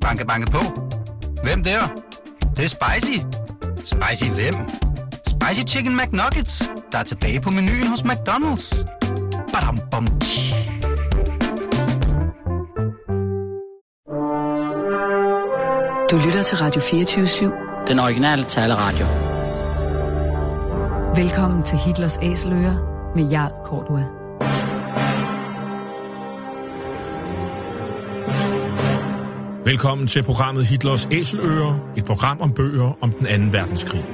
Banke, banke på. Hvem der? Det, det er spicy. Spicy hvem? Spicy Chicken McNuggets, der er tilbage på menuen hos McDonald's. Badum, bom, tji. Du lytter til Radio 24-7. Den originale taleradio. Velkommen til Hitlers Æseløer med Jarl Kortua. Velkommen til programmet Hitlers Æseløer, et program om bøger om den anden verdenskrig.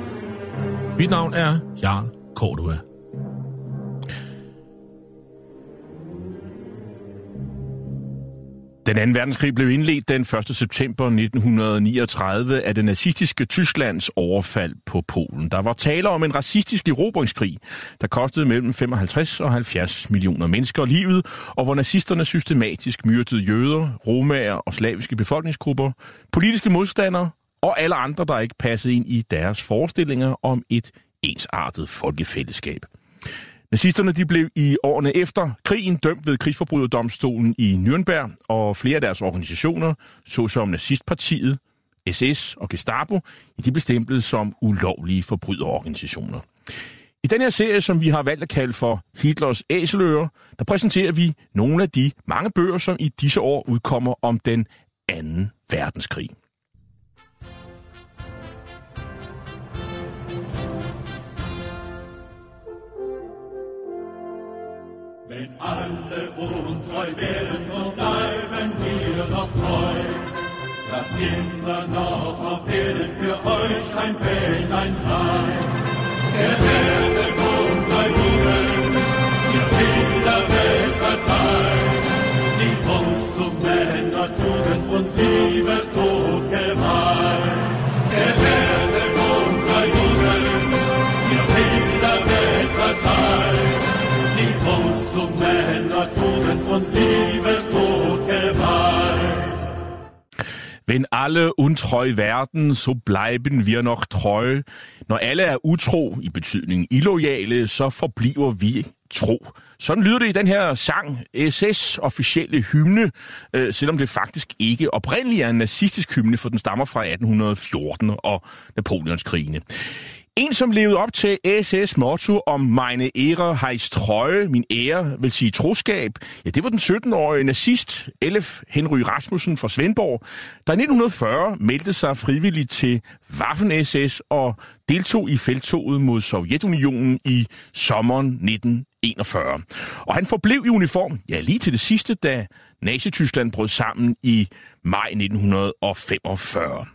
Mit navn er Jarl Cordua. Den anden verdenskrig blev indledt den 1. september 1939 af det nazistiske Tysklands overfald på Polen. Der var tale om en racistisk erobringskrig, der kostede mellem 55 og 70 millioner mennesker livet, og hvor nazisterne systematisk myrdede jøder, romager og slaviske befolkningsgrupper, politiske modstandere og alle andre, der ikke passede ind i deres forestillinger om et ensartet folkefællesskab. Nazisterne de blev i årene efter krigen dømt ved krigsforbryderdomstolen i Nürnberg, og flere af deres organisationer, såsom nazistpartiet, SS og Gestapo, de blev stemplet som ulovlige forbryderorganisationer. I den her serie, som vi har valgt at kalde for Hitlers Æseløer, der præsenterer vi nogle af de mange bøger, som i disse år udkommer om den anden verdenskrig. Wenn alle untreu werden, so bleiben wir doch treu. Dass immer noch auf Erden für euch ein Wäldlein sein. Erwerdet unser Jubel, ihr Bilder bester Zeit. Die uns zu Männer, Tugend und Liebestod und Liebestod geweiht. Wenn alle untreu werden, so bleiben wir noch treu. Når alle er utro, i betydning illoyale, så forbliver vi tro. Sådan lyder det i den her sang, SS officielle hymne, øh, selvom det faktisk ikke oprindeligt er en nazistisk hymne, for den stammer fra 1814 og Napoleonskrigene. En, som levede op til SS motto om meine ære heißt trøje, min ære vil sige troskab, ja, det var den 17-årige nazist Elf Henry Rasmussen fra Svendborg, der i 1940 meldte sig frivilligt til Waffen-SS og deltog i feltoget mod Sovjetunionen i sommeren 1941. Og han forblev i uniform, ja lige til det sidste, da Nazi-Tyskland brød sammen i maj 1945.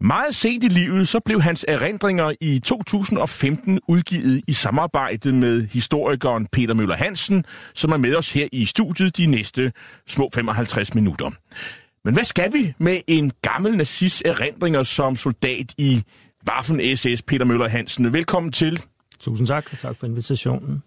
Meget sent i livet, så blev hans erindringer i 2015 udgivet i samarbejde med historikeren Peter Møller Hansen, som er med os her i studiet de næste små 55 minutter. Men hvad skal vi med en gammel nazist erindringer som soldat i Waffen-SS, Peter Møller Hansen? Velkommen til. Tusind tak, og tak for invitationen.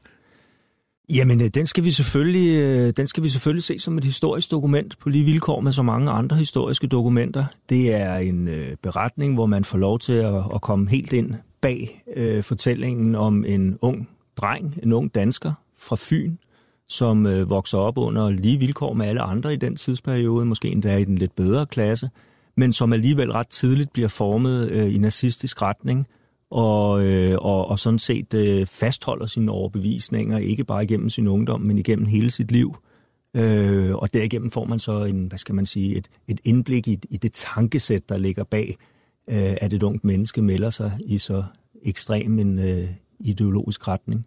Jamen, øh, den skal, vi selvfølgelig, øh, den skal vi selvfølgelig se som et historisk dokument på lige vilkår med så mange andre historiske dokumenter. Det er en øh, beretning, hvor man får lov til at, at komme helt ind bag øh, fortællingen om en ung dreng, en ung dansker fra Fyn, som øh, vokser op under lige vilkår med alle andre i den tidsperiode, måske endda i den lidt bedre klasse, men som alligevel ret tidligt bliver formet øh, i nazistisk retning, og, øh, og, og sådan set øh, fastholder sine overbevisninger, ikke bare igennem sin ungdom, men igennem hele sit liv. Øh, og derigennem får man så en, hvad skal man sige, et, et indblik i, i det tankesæt, der ligger bag, øh, at et ungt menneske melder sig i så ekstrem en øh, ideologisk retning.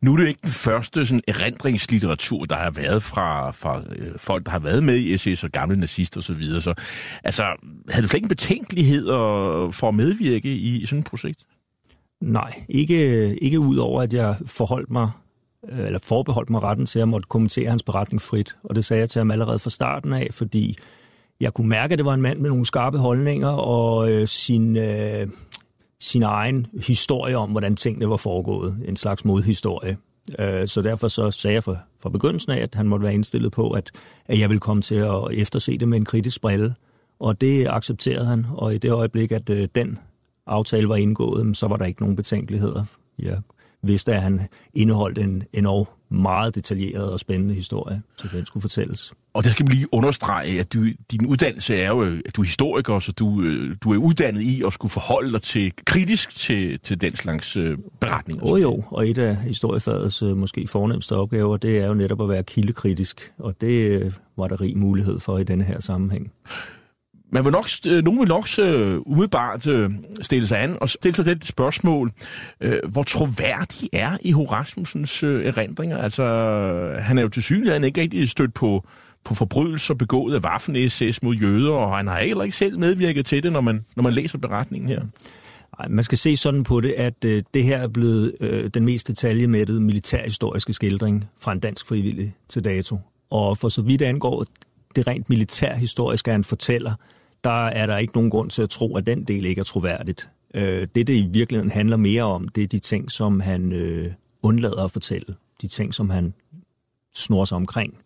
Nu er det ikke den første sådan, erindringslitteratur, der har været fra, fra øh, folk, der har været med i SS og gamle nazister osv. Så, videre. så altså, havde du slet ikke betænkeligheder for at medvirke i sådan et projekt? Nej, ikke, ikke ud over, at jeg forholdt mig, øh, eller forbeholdt mig retten til at måtte kommentere hans beretning frit. Og det sagde jeg til ham allerede fra starten af, fordi jeg kunne mærke, at det var en mand med nogle skarpe holdninger og øh, sin, øh, sin egen historie om, hvordan tingene var foregået. En slags modhistorie. Øh, så derfor så sagde jeg fra, fra begyndelsen af, at han måtte være indstillet på, at, at jeg ville komme til at efterse det med en kritisk brille. Og det accepterede han, og i det øjeblik, at øh, den aftale var indgået, så var der ikke nogen betænkeligheder. Jeg vidste, at han indeholdt en enorm meget detaljeret og spændende historie, så den skulle fortælles. og det skal vi lige understrege, at du, din uddannelse er jo, at du er historiker, så du, øh, du er uddannet i at skulle forholde dig til kritisk til, til den slags øh, beretninger. Oh, jo, og et af historiefagets øh, måske fornemmeste opgaver, det er jo netop at være kildekritisk, og det øh, var der rig mulighed for i denne her sammenhæng. Man vil nok, øh, nogen vil nok øh, umiddelbart øh, stille sig an og stille sig det spørgsmål, øh, hvor troværdig er i Horasmusens øh, erindringer? Altså, han er jo til synligheden ikke rigtig stødt på på forbrydelser begået af Waffen-SS mod jøder, og han har heller ikke selv medvirket til det, når man, når man læser beretningen her. Ej, man skal se sådan på det, at øh, det her er blevet øh, den mest detaljemættede militærhistoriske skildring fra en dansk frivillig til dato. Og for så vidt angår det rent militærhistoriske, han fortæller, der er der ikke nogen grund til at tro, at den del ikke er troværdigt. Øh, det, det i virkeligheden handler mere om, det er de ting, som han øh, undlader at fortælle. De ting, som han snor sig omkring.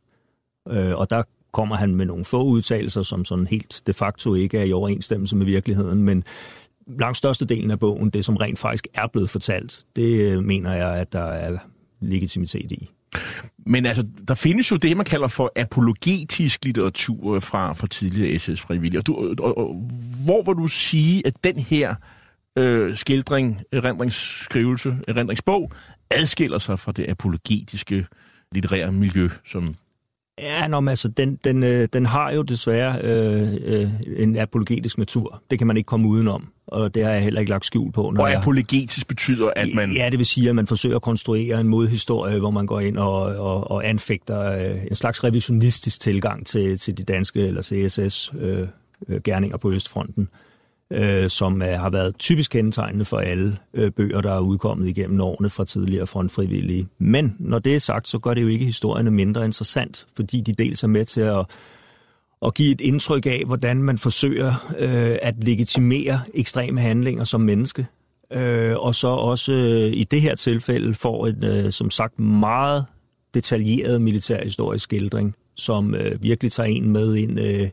Øh, og der kommer han med nogle få udtalelser, som sådan helt de facto ikke er i overensstemmelse med virkeligheden, men langt størstedelen af bogen, det som rent faktisk er blevet fortalt, det øh, mener jeg, at der er legitimitet i. Men altså, der findes jo det, man kalder for apologetisk litteratur fra, fra tidligere SS-frivillige. Og, du, og, og, hvor vil du sige, at den her øh, skildring, erindringsskrivelse, erindringsbog, adskiller sig fra det apologetiske litterære miljø, som Ja, nå, altså, den, den, øh, den har jo desværre øh, øh, en apologetisk natur. Det kan man ikke komme udenom, og det har jeg heller ikke lagt skjul på. Når og apologetisk betyder, at man... Ja, det vil sige, at man forsøger at konstruere en modhistorie, hvor man går ind og, og, og anfægter øh, en slags revisionistisk tilgang til, til de danske eller CSS øh, øh, gerninger på Østfronten øh, Øh, som er, har været typisk kendetegnende for alle øh, bøger, der er udkommet igennem årene fra tidligere frontfrivillige. Men når det er sagt, så gør det jo ikke historierne mindre interessant, fordi de dels er med til at at give et indtryk af, hvordan man forsøger øh, at legitimere ekstreme handlinger som menneske. Øh, og så også øh, i det her tilfælde får en, øh, som sagt, meget detaljeret militærhistorisk skildring, som øh, virkelig tager en med ind øh,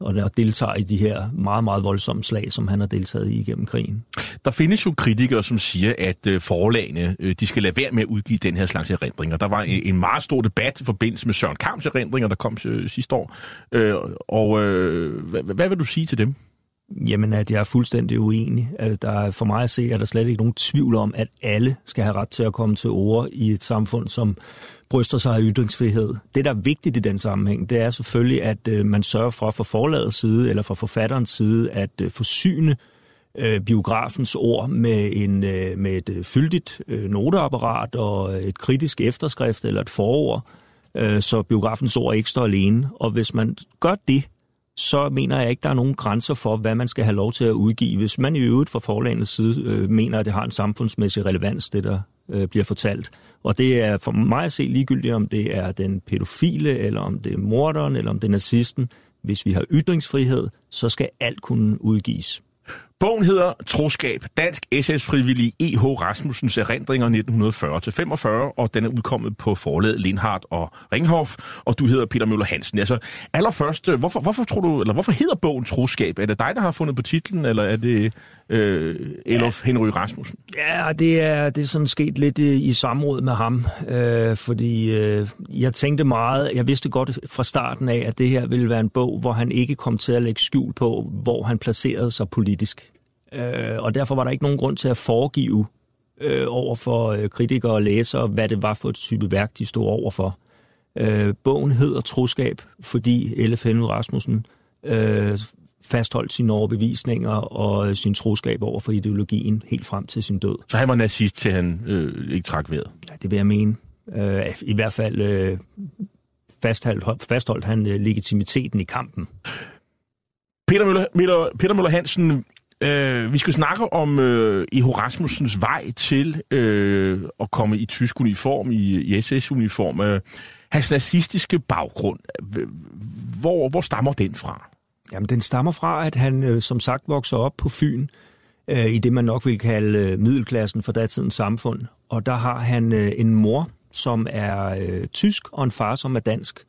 og der deltager i de her meget, meget voldsomme slag, som han har deltaget i igennem krigen. Der findes jo kritikere, som siger, at øh, forlagene øh, de skal lade være med at udgive den her slags erindringer. Der var øh, en meget stor debat i forbindelse med Søren Kamps erindringer, der kom sidste år. Og hvad vil du sige til dem? Jamen, at jeg er fuldstændig uenig. Altså, der, for mig at se, er der slet ikke nogen tvivl om, at alle skal have ret til at komme til ord i et samfund, som bryster sig af ytringsfrihed. Det, der er vigtigt i den sammenhæng, det er selvfølgelig, at øh, man sørger for fra forlagets side eller fra forfatterens side at øh, forsyne øh, biografens ord med, en, øh, med et øh, fyldigt øh, noteapparat og øh, et kritisk efterskrift eller et forord, øh, så biografens ord ikke står alene. Og hvis man gør det, så mener jeg ikke, der er nogen grænser for, hvad man skal have lov til at udgive. Hvis man i øvrigt fra forlagets side øh, mener, at det har en samfundsmæssig relevans, det der øh, bliver fortalt. Og det er for mig at se ligegyldigt, om det er den pædofile, eller om det er morderen, eller om det er nazisten. Hvis vi har ytringsfrihed, så skal alt kunne udgives. Bogen hedder Troskab, Dansk SS-frivillig E.H. Rasmussens erindringer 1940-45, og den er udkommet på forlaget Lindhardt og Ringhof, og du hedder Peter Møller Hansen. Altså, allerførst, øh, hvorfor, hvorfor, tror du, eller hvorfor hedder bogen Troskab? Er det dig, der har fundet på titlen, eller er det øh, Elof ja. Henry Rasmussen? Ja, det er, det er sådan sket lidt i, i samråd med ham, øh, fordi øh, jeg tænkte meget, jeg vidste godt fra starten af, at det her ville være en bog, hvor han ikke kom til at lægge skjul på, hvor han placerede sig politisk. Øh, og derfor var der ikke nogen grund til at foregive øh, over for øh, kritikere og læsere, hvad det var for et type værk, de stod over for. Øh, bogen hedder Troskab, fordi L.F. Henry Rasmussen øh, fastholdt sine overbevisninger og sin troskab over for ideologien helt frem til sin død. Så han var nazist, til han øh, ikke trak vejret? Ja, det vil jeg mene. Øh, I hvert fald øh, fastholdt, fastholdt han øh, legitimiteten i kampen. Peter Møller, Møller, Peter Møller Hansen, øh, vi skal snakke om øh, Eho Rasmussens vej til øh, at komme i tysk uniform, i, i SS-uniform. Øh, hans nazistiske baggrund, hvor, hvor stammer den fra? Jamen, den stammer fra, at han øh, som sagt vokser op på Fyn, øh, i det man nok vil kalde øh, middelklassen for datidens samfund. Og der har han øh, en mor, som er øh, tysk, og en far, som er dansk.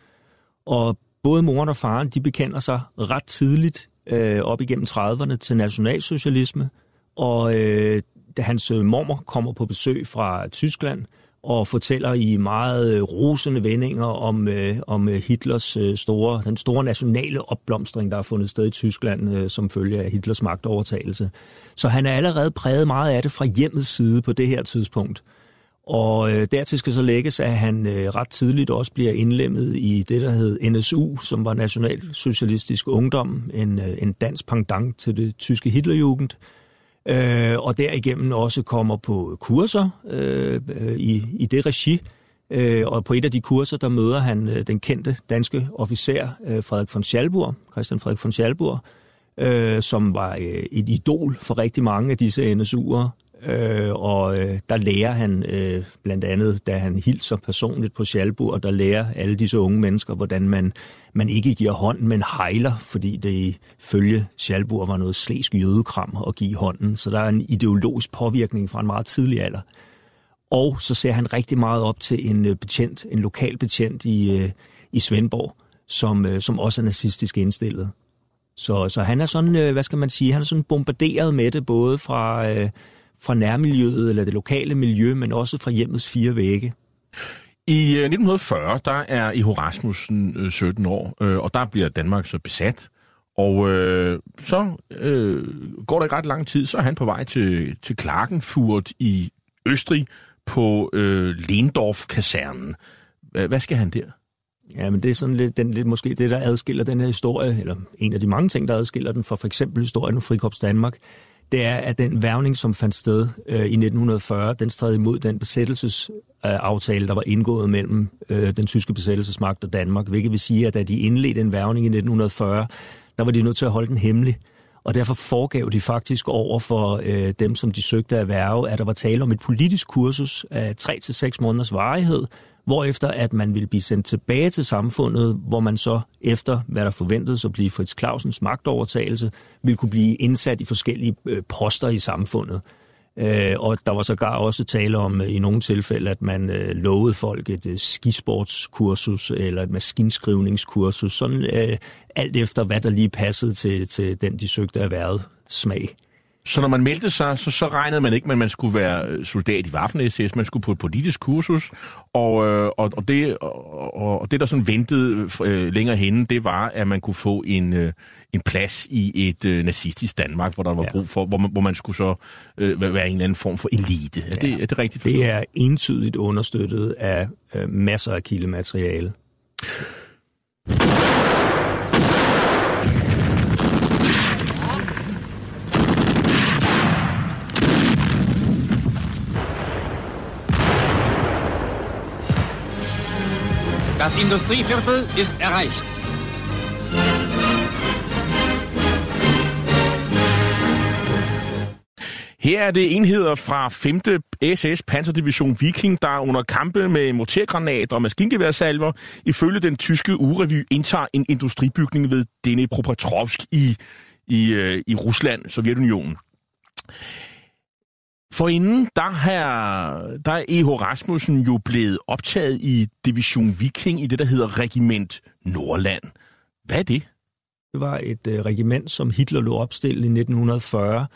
Og både moren og faren, de bekender sig ret tidligt øh, op igennem 30'erne til nationalsocialisme. Og øh, da hans øh, mormor kommer på besøg fra Tyskland, og fortæller i meget øh, rosende vendinger om, øh, om øh, Hitlers øh, store, den store nationale opblomstring, der har fundet sted i Tyskland øh, som følge af Hitlers magtovertagelse. Så han er allerede præget meget af det fra hjemmets side på det her tidspunkt. Og øh, dertil skal så lægges, at han øh, ret tidligt også bliver indlemmet i det, der hed NSU, som var Nationalsocialistisk Ungdom, en, øh, en dansk pendant til det tyske Hitlerjugend, øh, øh, og derigennem også kommer på kurser øh, i, i det regi. Øh, og på et af de kurser, der møder han øh, den kendte danske officer øh, Frederik von Schalburg, Christian Frederik von Schalburg, øh, som var øh, et idol for rigtig mange af disse NSU'ere, Øh, og øh, der lærer han øh, blandt andet, da han hilser personligt på Schalburg, der lærer alle disse unge mennesker, hvordan man, man ikke giver hånd, men hejler, fordi det ifølge Schalburg var noget slæsk jødekram at give hånden. Så der er en ideologisk påvirkning fra en meget tidlig alder. Og så ser han rigtig meget op til en øh, betjent, en lokal betjent i, øh, i Svendborg, som, øh, som også er nazistisk indstillet. Så, så han er sådan, øh, hvad skal man sige, han er sådan bombarderet med det, både fra... Øh, fra nærmiljøet eller det lokale miljø, men også fra hjemmets fire vægge. I 1940, øh, der er Iho Rasmussen 17 øh, år, øh, og der bliver Danmark så besat. Og øh, så øh, går der ikke ret lang tid, så er han på vej til, til Klagenfurt i Østrig på øh, Lendorf-kasernen. Hvad skal han der? Ja, men det er sådan lidt, den, lidt måske det, der adskiller den her historie, eller en af de mange ting, der adskiller den fra for eksempel historien om Frikorps Danmark, det er, at den værvning, som fandt sted øh, i 1940, den stred imod den besættelsesaftale, der var indgået mellem øh, den tyske besættelsesmagt og Danmark, hvilket vil sige, at da de indledte en værvning i 1940, der var de nødt til at holde den hemmelig. Og derfor foregav de faktisk over for øh, dem, som de søgte at værve, at der var tale om et politisk kursus af 3 til måneders varighed, hvorefter at man ville blive sendt tilbage til samfundet, hvor man så efter, hvad der forventedes at blive Fritz Clausens magtovertagelse, ville kunne blive indsat i forskellige øh, poster i samfundet. Øh, og der var sågar også tale om øh, i nogle tilfælde, at man øh, lovede folk et skisportskursus eller et maskinskrivningskursus, sådan alt efter, hvad der lige passede til, til den, de søgte erhvervet smag. Så når man meldte sig, så, så regnede man ikke med, at man skulle være øh, soldat i Waffen-SS, man skulle på et politisk kursus, og, øh, og, og, det, og, og det, der sådan ventede øh, længere henne, det var, at man kunne få en, øh, en plads i et øh, nazistisk Danmark, hvor der var ja. brug for, hvor man, hvor man skulle så øh, være en eller anden form for elite. Er, ja. det, er det rigtigt forstået? Det er entydigt understøttet af øh, masser af kildemateriale. Industrieviertel ist erreicht. Her er det enheder fra 5. SS Panzerdivision Viking, der under kampe med mortergranater og maskingeværsalver ifølge den tyske urevy indtager en industribygning ved Dnipropetrovsk i, i, øh, i Rusland, Sovjetunionen. For inden, der, her, der er E.H. Rasmussen jo blevet optaget i Division Viking i det, der hedder Regiment Nordland. Hvad er det? Det var et øh, regiment, som Hitler lå opstillet i 1940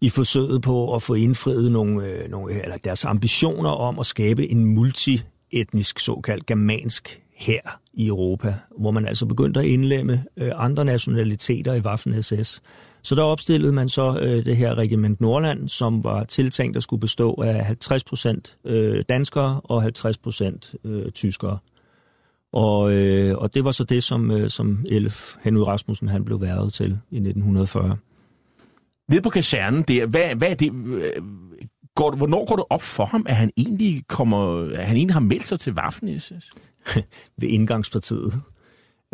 i forsøget på at få indfriet nogle, øh, nogle, eller deres ambitioner om at skabe en multietnisk såkaldt germansk her i Europa, hvor man altså begyndte at indlemme øh, andre nationaliteter i Waffen-SS. Så der opstillede man så øh, det her regiment Nordland, som var tiltænkt at skulle bestå af 50 procent øh, danskere og 50 procent øh, tyskere. Og, øh, og det var så det, som, øh, som Elf Henry Rasmussen han blev værvet til i 1940. Nede på kasernen der, hvad, hvad er det, går, hvornår går det op for ham, at han egentlig, kommer, at han egentlig har meldt sig til Waffen-SS? Ved indgangspartiet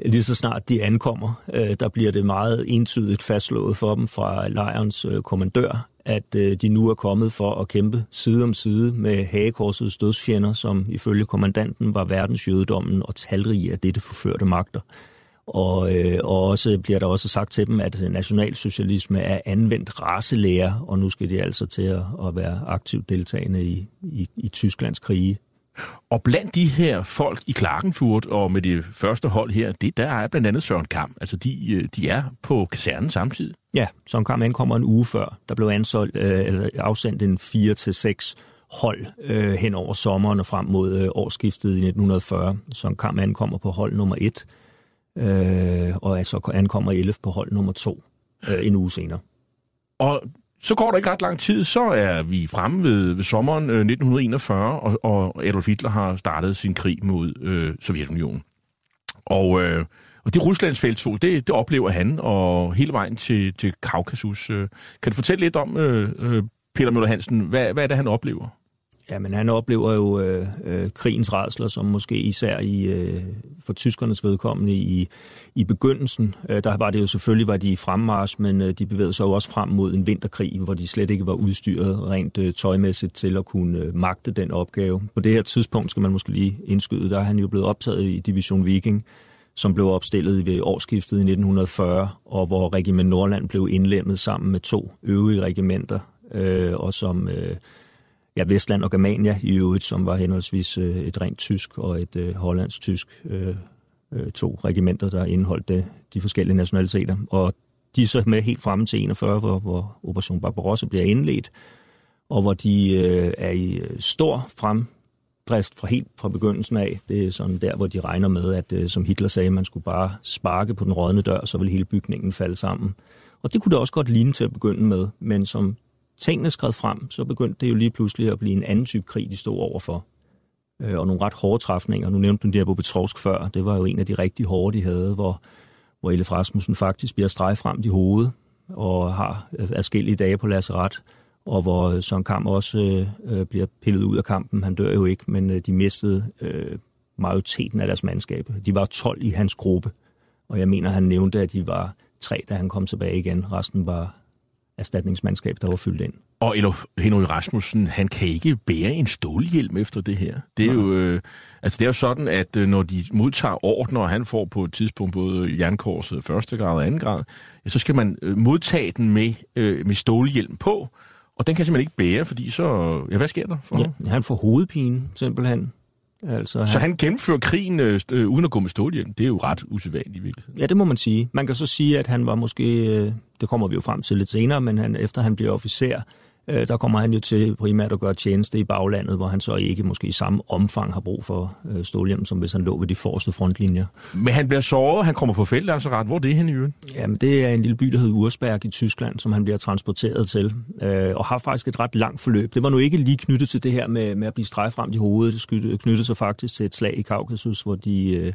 lige så snart de ankommer, øh, der bliver det meget entydigt fastslået for dem fra lejrens øh, kommandør, at øh, de nu er kommet for at kæmpe side om side med hagekorsets dødsfjender, som ifølge kommandanten var verdensjødedommen og talrige af dette forførte magter. Og, øh, og også bliver der også sagt til dem, at nationalsocialisme er anvendt racelære, og nu skal de altså til at, at være aktivt deltagende i, i, i Tysklands krige. Og blandt de her folk i Klagenfurt og med det første hold her, det, der er blandt andet Søren Kamp. Altså, de, øh, de er på kasernen samtidig. Ja, Søren Kamp ankommer en uge før. Der blev ansolgt, øh, eller afsendt en 4 til seks hold øh, hen over sommeren og frem mod øh, årsskiftet i 1940. Så Kam ankommer på hold nummer 1, øh, og altså ankommer Elf på hold nummer 2 øh, en uge senere. Og så går der ikke ret lang tid, så er vi fremme ved, ved sommeren øh, 1941, og, og Adolf Hitler har startet sin krig mod øh, Sovjetunionen. Og, øh, og det Ruslands feltog, det, det oplever han, og hele vejen til, til Kaukasus. Øh. Kan du fortælle lidt om, øh, øh, Peter Møller Hansen, hvad, hvad er det, han oplever? Jamen, han oplever jo øh, øh, krigens redsler, som måske især i, øh, for tyskernes vedkommende i, i begyndelsen. Øh, der var det jo selvfølgelig, var de i fremmarsch, men øh, de bevægede sig jo også frem mod en vinterkrig, hvor de slet ikke var udstyret rent øh, tøjmæssigt til at kunne øh, magte den opgave. På det her tidspunkt skal man måske lige indskyde, der er han jo blevet optaget i Division Viking, som blev opstillet ved årsskiftet i 1940, og hvor Regiment Nordland blev indlemmet sammen med to øvrige regimenter, øh, og som... Øh, ja, Vestland og Germania i øvrigt, som var henholdsvis øh, et rent tysk og et øh, hollandsk-tysk, øh, øh, to regimenter, der indeholdt det, de forskellige nationaliteter. Og de er så med helt fremme til 41, hvor, hvor Operation Barbarossa bliver indledt, og hvor de øh, er i øh, stor fremdrift fra helt fra begyndelsen af. Det er sådan der, hvor de regner med, at øh, som Hitler sagde, man skulle bare sparke på den rådne dør, så vil hele bygningen falde sammen. Og det kunne det også godt ligne til at begynde med, men som tingene skred frem, så begyndte det jo lige pludselig at blive en anden type krig, de stod overfor. Øh, og nogle ret hårde træfninger. Nu nævnte du der på Petrovsk før. Det var jo en af de rigtig hårde, de havde, hvor, hvor Elif Rasmussen faktisk bliver streget frem i hovedet og har øh, adskillige dage på lasseret, og hvor øh, Søren Kamp også øh, øh, bliver pillet ud af kampen. Han dør jo ikke, men øh, de mistede øh, majoriteten af deres mandskab. De var 12 i hans gruppe, og jeg mener, han nævnte, at de var tre, da han kom tilbage igen. Resten var erstatningsmandskab, der var fyldt ind. Og Henry Rasmussen, han kan ikke bære en stålhjelm efter det her. Det er, jo, øh, altså det er jo sådan, at øh, når de modtager ordner, og han får på et tidspunkt både jernkorset første grad og anden grad, ja, så skal man øh, modtage den med, øh, med stålhjelm på, og den kan simpelthen ikke bære, fordi så... Ja, hvad sker der for ja, han får hovedpine, simpelthen. Altså, så han gennemfører krigen øh, øh, uden at gå med stålhjelm. Det er jo ret usædvanligt i virkeligheden. Ja, det må man sige. Man kan så sige, at han var måske, øh, det kommer vi jo frem til lidt senere, men han, efter han bliver officer, øh, der kommer han jo til primært at gøre tjeneste i baglandet, hvor han så ikke måske i samme omfang har brug for øh, stålhjelm, som hvis han lå ved de forreste frontlinjer. Men han bliver såret, han kommer på felt, altså ret. Hvor er det hen i øen? Jamen, det er en lille by, der hedder Ursberg i Tyskland, som han bliver transporteret til, øh, og har faktisk et ret langt forløb. Det var nu ikke lige knyttet til det her med, med at blive streget frem i hovedet. Det knyttede sig faktisk til et slag i Kaukasus, hvor de... Øh,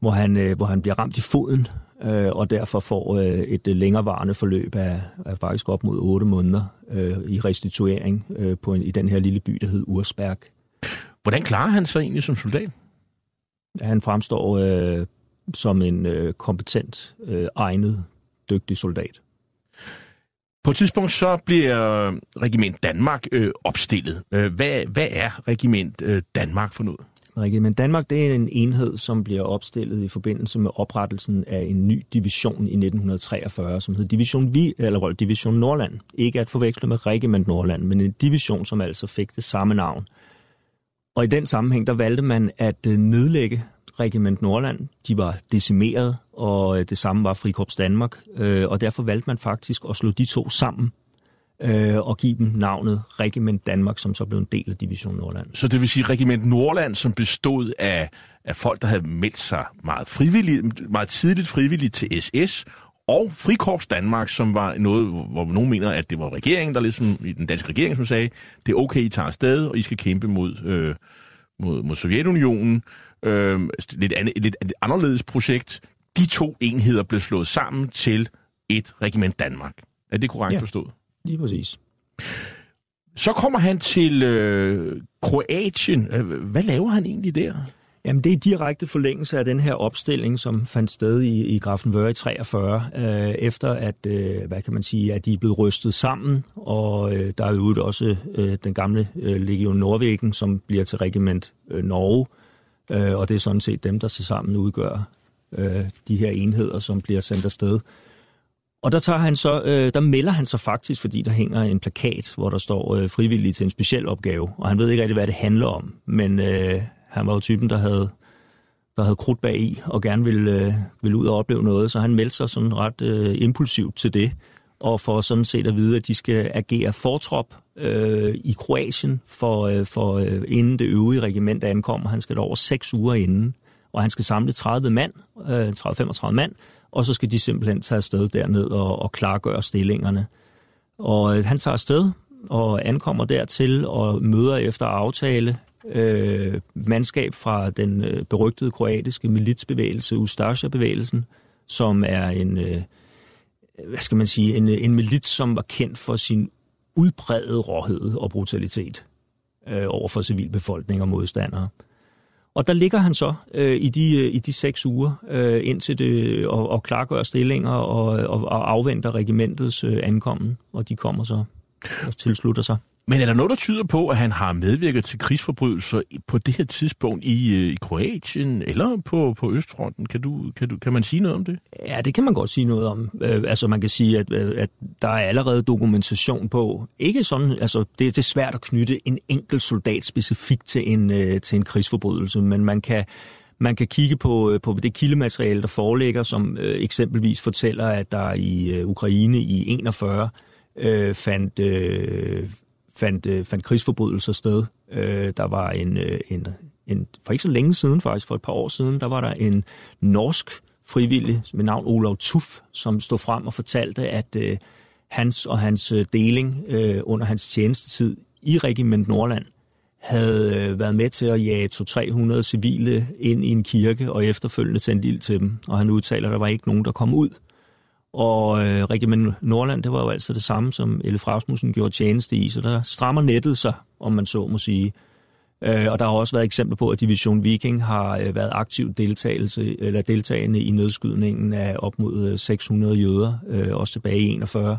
hvor han, øh, hvor han bliver ramt i foden, øh, og derfor får øh, et længerevarende forløb af, af faktisk op mod 8 måneder øh, i restituering øh, på en, i den her lille by, der hed Ursberg. Hvordan klarer han sig egentlig som soldat? Han fremstår øh, som en øh, kompetent, øh, egnet, dygtig soldat. På et tidspunkt så bliver Regiment Danmark øh, opstillet. Øh, hvad, hvad er Regiment øh, Danmark for noget? Men Danmark det er en enhed, som bliver opstillet i forbindelse med oprettelsen af en ny division i 1943, som hed Division, Vi, eller division Nordland. Ikke at forveksle med Regiment Nordland, men en division, som altså fik det samme navn. Og i den sammenhæng, der valgte man at øh, nedlægge Regiment Nordland. De var decimeret, og øh, det samme var Frikorps Danmark, øh, og derfor valgte man faktisk at slå de to sammen øh, og give dem navnet Regiment Danmark, som så blev en del af Division Nordland. Så det vil sige Regiment Nordland, som bestod af, af folk, der havde meldt sig meget, frivilligt, meget tidligt frivilligt til SS, og Frikorps Danmark, som var noget, hvor nogen mener, at det var regeringen, der ligesom, i den danske regering, som sagde, det er okay, I tager afsted, og I skal kæmpe mod, øh, mod, mod Sovjetunionen. Øh, lidt, andet, lidt anderledes projekt. De to enheder blev slået sammen til et regiment Danmark. Er det korrekt ja. forstået? Lige præcis. Så kommer han til øh, Kroatien. Øh, hvad laver han egentlig der? Jamen, det er direkte forlængelse af den her opstilling, som fandt sted i, i Grafenwöhr i 43, øh, efter at, øh, hvad kan man sige, at de er blevet rystet sammen, og øh, der er jo også øh, den gamle øh, Legion Norvægen, som bliver til regiment øh, Norge, øh, og det er sådan set dem, der til sammen udgør øh, de her enheder, som bliver sendt afsted. Og der, tager han så, øh, der melder han sig faktisk, fordi der hænger en plakat, hvor der står øh, frivillig til en speciel opgave. Og han ved ikke rigtig, hvad det handler om. Men øh, han var jo typen, der havde, der havde krudt bag i og gerne ville, øh, ville ud og opleve noget. Så han meldte sig sådan ret øh, impulsivt til det. og får sådan set at vide, at de skal agere fortrop øh, i Kroatien, for, øh, for øh, inden det øvrige regiment ankommer. Han skal der over seks uger inden, og han skal samle 30 mand, øh, 30-35 mand, og så skal de simpelthen tage afsted derned og, og klargøre stillingerne. Og øh, han tager afsted og ankommer dertil og møder efter aftale øh, mandskab fra den øh, berygtede kroatiske militsbevægelse, Ustasha-bevægelsen, som er en, øh, hvad skal man sige, en, øh, en milits, som var kendt for sin udbredte råhed og brutalitet øh, over for civilbefolkning og modstandere. Og der ligger han så øh, i, de, øh, i de seks uger øh, indtil det, øh, og, og klargør stillinger og, øh, og, og afventer regimentets øh, ankommen, og de kommer så og tilslutter sig. Men er der noget, der tyder på, at han har medvirket til krigsforbrydelser på det her tidspunkt i, øh, i Kroatien eller på, på Østfronten? Kan, du, kan, du, kan man sige noget om det? Ja, det kan man godt sige noget om. Øh, altså man kan sige, at, øh, at der er allerede dokumentation på. Ikke sådan, altså det, det er svært at knytte en enkelt soldat specifikt til en, øh, til en krigsforbrydelse, men man kan man kan kigge på, øh, på det kildemateriale, der foreligger, som øh, eksempelvis fortæller, at der i øh, Ukraine i 41 øh, fandt, øh, fandt, øh, fandt krigsforbrydelser sted. Øh, der var en, øh, en, en, for ikke så længe siden faktisk, for et par år siden, der var der en norsk frivillig med navn Olav Tuff, som stod frem og fortalte, at øh, hans og hans øh, deling øh, under hans tjenestetid i Regiment Nordland havde øh, været med til at jage 200-300 civile ind i en kirke og efterfølgende tændte ild til dem. Og han udtaler, at der var ikke nogen, der kom ud. Og øh, Regiment Nordland, det var jo altså det samme, som Elle Frasmussen gjorde tjeneste i, så der strammer nettet sig, om man så må sige. Øh, og der har også været eksempler på, at Division Viking har øh, været aktiv deltagelse, eller deltagende i nedskydningen af op mod øh, 600 jøder, øh, også tilbage i 41.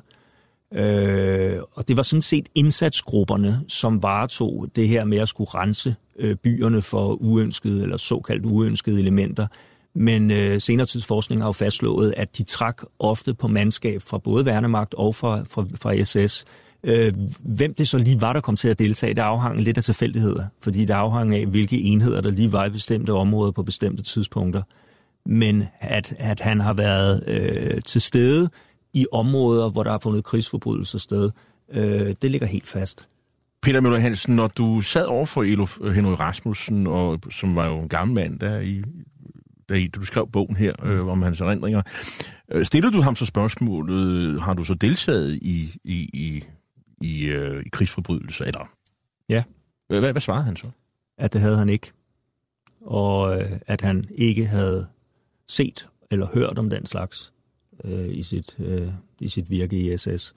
Øh, og det var sådan set indsatsgrupperne, som varetog det her med at skulle rense øh, byerne for uønskede eller såkaldt uønskede elementer. Men øh, senere tidsforskning har jo fastslået, at de trak ofte på mandskab fra både værnemagt og fra, fra, fra SS. Øh, hvem det så lige var, der kom til at deltage, det afhang lidt af tilfældigheder, fordi det afhang af, hvilke enheder, der lige var i bestemte områder på bestemte tidspunkter. Men at, at han har været øh, til stede i områder, hvor der har fundet krigsforbrydelser sted, øh, det ligger helt fast. Peter Møller Hansen, når du sad over for Elof øh, Henry Rasmussen, og, som var jo en gammel mand der i da du skrev bogen her øh, om hans erindringer. Øh, stillede du ham så spørgsmålet, har du så deltaget i, i, i, i, øh, i krigsforbrydelser? Eller? Ja. Hvad, hvad svarede han så? At det havde han ikke. Og øh, at han ikke havde set eller hørt om den slags øh, i, sit, øh, i sit virke i SS.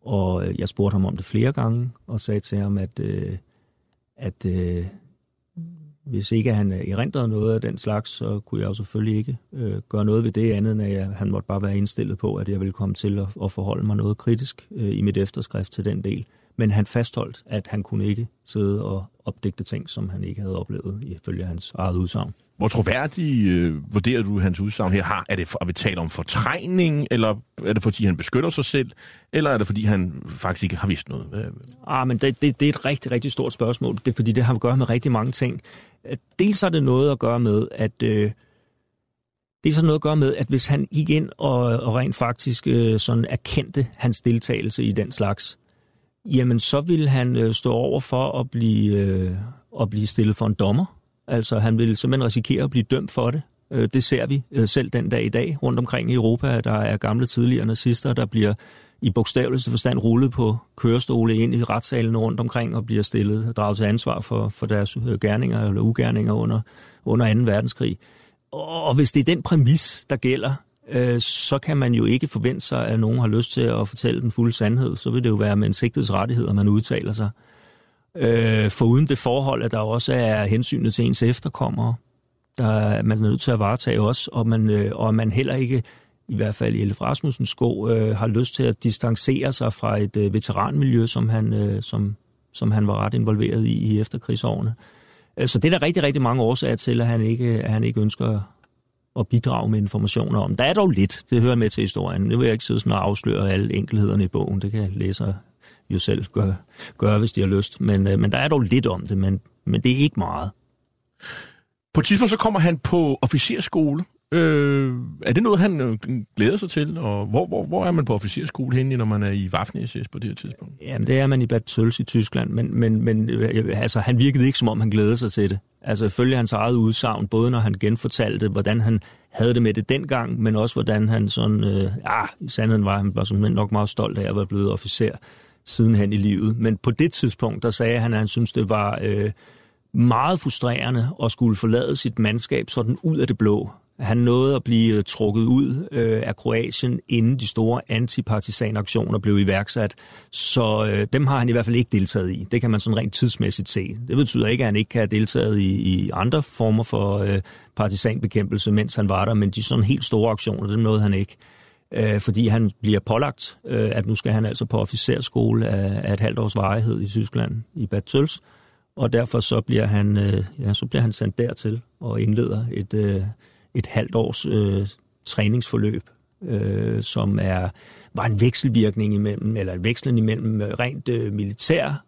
Og øh, jeg spurgte ham om det flere gange, og sagde til ham, at, øh, at øh, hvis ikke han øh, erindrede noget af den slags, så kunne jeg jo selvfølgelig ikke øh, gøre noget ved det andet, end at jeg, han måtte bare være indstillet på, at jeg ville komme til at, at forholde mig noget kritisk øh, i mit efterskrift til den del. Men han fastholdt, at han kunne ikke sidde og opdægte ting, som han ikke havde oplevet, ifølge hans eget udsagn. Hvor troværdig øh, vurderer du hans udsagn her? Har, er det for, at vi taler om fortrængning, eller er det fordi, han beskytter sig selv, eller er det fordi, han faktisk ikke har vidst noget? Ah, men det, det, det er et rigtig, rigtig stort spørgsmål. Det er fordi, det har at gøre med rigtig mange ting. Dels har det noget at gøre med, at... Øh, det er noget at gøre med, at hvis han gik ind og, og rent faktisk øh, sådan erkendte hans deltagelse i den slags, jamen så ville han øh, stå over for at blive, øh, at blive stillet for en dommer. Altså han ville simpelthen risikere at blive dømt for det. Øh, det ser vi øh, selv den dag i dag rundt omkring i Europa. Der er gamle tidligere nazister, der bliver i bogstaveligste forstand rullet på kørestole ind i retssalen rundt omkring og bliver stillet og draget til ansvar for, for deres øh, gerninger eller ugerninger under, under 2. verdenskrig. Og hvis det er den præmis, der gælder, øh, så kan man jo ikke forvente sig, at nogen har lyst til at fortælle den fulde sandhed. Så vil det jo være med en sigtets rettighed, at man udtaler sig. Øh, for uden det forhold, at der også er hensynet til ens efterkommere, der man er nødt til at varetage også, og man, øh, og man heller ikke i hvert fald i Elf Rasmussens sko, øh, har lyst til at distancere sig fra et øh, veteranmiljø, som han, øh, som, som han var ret involveret i i efterkrigsårene. Øh, så det er der rigtig, rigtig mange årsager til, at han ikke, at han ikke ønsker at bidrage med informationer om. Der er dog lidt, det hører med til historien. Nu vil jeg ikke sidde sådan og afsløre alle enkelhederne i bogen. Det kan læsere jo selv gøre, gøre hvis de har lyst. Men, øh, men der er dog lidt om det, men, men det er ikke meget. På et tidspunkt så kommer han på officerskole Øh, er det noget, han øh, glæder sig til? Og hvor, hvor, hvor er man på officerskole henne, når man er i Waffen-SS på det her tidspunkt? Jamen, det er man i Bad Tøls i Tyskland, men, men, men øh, altså, han virkede ikke, som om han glædede sig til det. Altså, følge hans eget udsagn, både når han genfortalte, hvordan han havde det med det dengang, men også hvordan han sådan, øh, ja, i sandheden var han var sådan nok meget stolt af at være blevet officer sidenhen i livet. Men på det tidspunkt, der sagde han, at han syntes, det var øh, meget frustrerende at skulle forlade sit mandskab sådan ud af det blå. Han nåede at blive øh, trukket ud øh, af Kroatien, inden de store antipartisanaktioner blev iværksat. Så øh, dem har han i hvert fald ikke deltaget i. Det kan man sådan rent tidsmæssigt se. Det betyder ikke, at han ikke kan have deltaget i, i andre former for øh, partisanbekæmpelse, mens han var der, men de sådan helt store aktioner, dem nåede han ikke. Øh, fordi han bliver pålagt, øh, at nu skal han altså på officerskole af, af et halvt års varighed i Tyskland, i Bad Tøls. Og derfor så bliver han, øh, ja, så bliver han sendt dertil og indleder et... Øh, et halvt års øh, træningsforløb, øh, som er var en vekselvirkning imellem, eller en vekslen imellem øh, rent øh, militær,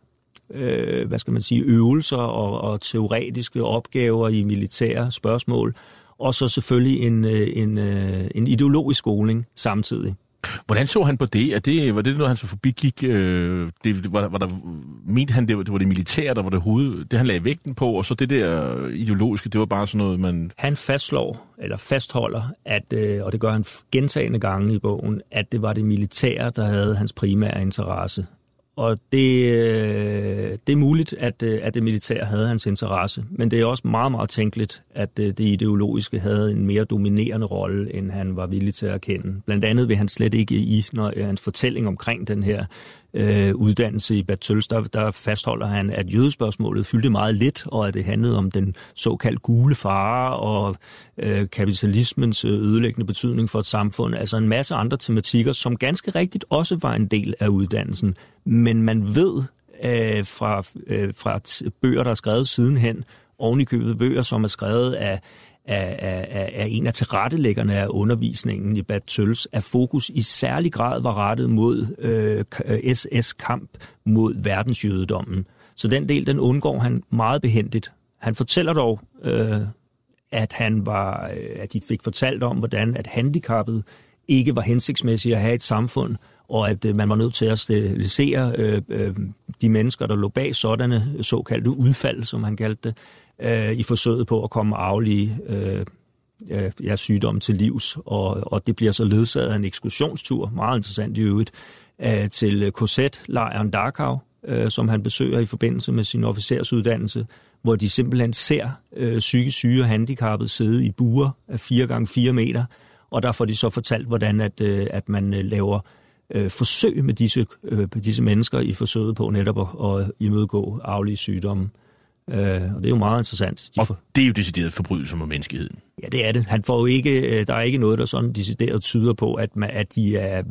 øh, hvad skal man sige, øvelser og, og teoretiske opgaver i militære spørgsmål, og så selvfølgelig en, øh, en, øh, en ideologisk skoling samtidig. Hvordan så han på det? Er det var det noget, han så forbigik? Øh, det, var, var der, mente han, det var, det var det militære, der var det hoved, det han lagde vægten på, og så det der ideologiske, det var bare sådan noget, man... Han fastslår, eller fastholder, at, øh, og det gør han gentagende gange i bogen, at det var det militære, der havde hans primære interesse. Og det, øh, det er muligt, at, øh, at det militære havde hans interesse, men det er også meget, meget tænkeligt, at øh, det ideologiske havde en mere dominerende rolle, end han var villig til at erkende. Blandt andet vil han slet ikke i, når hans fortælling omkring den her øh, uddannelse i Bad Tøls, der, der fastholder han, at jødespørgsmålet fyldte meget lidt, og at det handlede om den såkaldt gule fare og øh, kapitalismens øh, ødelæggende betydning for et samfund. Altså en masse andre tematikker, som ganske rigtigt også var en del af uddannelsen. Men man ved øh, fra, øh, fra bøger, der er skrevet sidenhen, oven i købet bøger, som er skrevet af af, af, af en af tilrettelæggerne af undervisningen i Bad Tøls, at fokus i særlig grad var rettet mod øh, øh SS-kamp mod verdensjødedommen. Så den del, den undgår han meget behendigt. Han fortæller dog, øh, at han var, øh, at de fik fortalt om, hvordan at handicappet ikke var hensigtsmæssigt at have et samfund, og at øh, man var nødt til at sterilisere øh, øh, de mennesker, der lå bag sådanne såkaldte udfald, som han kaldte det, øh, i forsøget på at komme aflige øh, ja, sygdomme til livs. Og, og det bliver så ledsaget af en ekskursionstur, meget interessant i øvrigt, øh, til KZ-lejren Dachau, øh, som han besøger i forbindelse med sin officersuddannelse, hvor de simpelthen ser øh, psykisk syge og handicappede sidde i buer af 4 gange 4 meter, og der får de så fortalt, hvordan at, øh, at man øh, laver øh, forsøg med disse, øh, disse mennesker i forsøget på netop at, at imødegå aflige sygdomme. Øh, og det er jo meget interessant. De og for... det er jo decideret forbrydelse mod menneskeheden. Ja, det er det. Han får jo ikke, øh, der er ikke noget, der sådan decideret tyder på, at, man, at de er,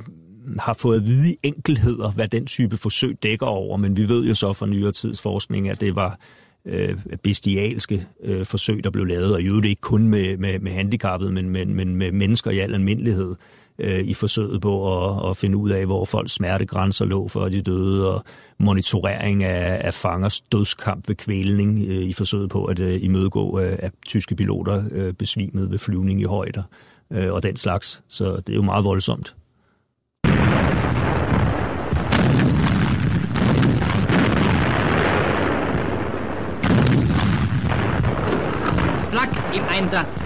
har fået at vide enkelheder, hvad den type forsøg dækker over, men vi ved jo så fra nyere tids forskning, at det var øh, bestialske øh, forsøg, der blev lavet, og jo det ikke kun med, med, med handicappet, men, men, men med mennesker i al almindelighed øh, i forsøget på at, at finde ud af, hvor folks smertegrænser lå, før de døde, og monitorering af, af fangers dødskamp ved kvælning øh, i forsøget på at øh, imødegå, øh, at tyske piloter øh, besvimede ved flyvning i højder øh, og den slags. Så det er jo meget voldsomt. Flak im Einsatz.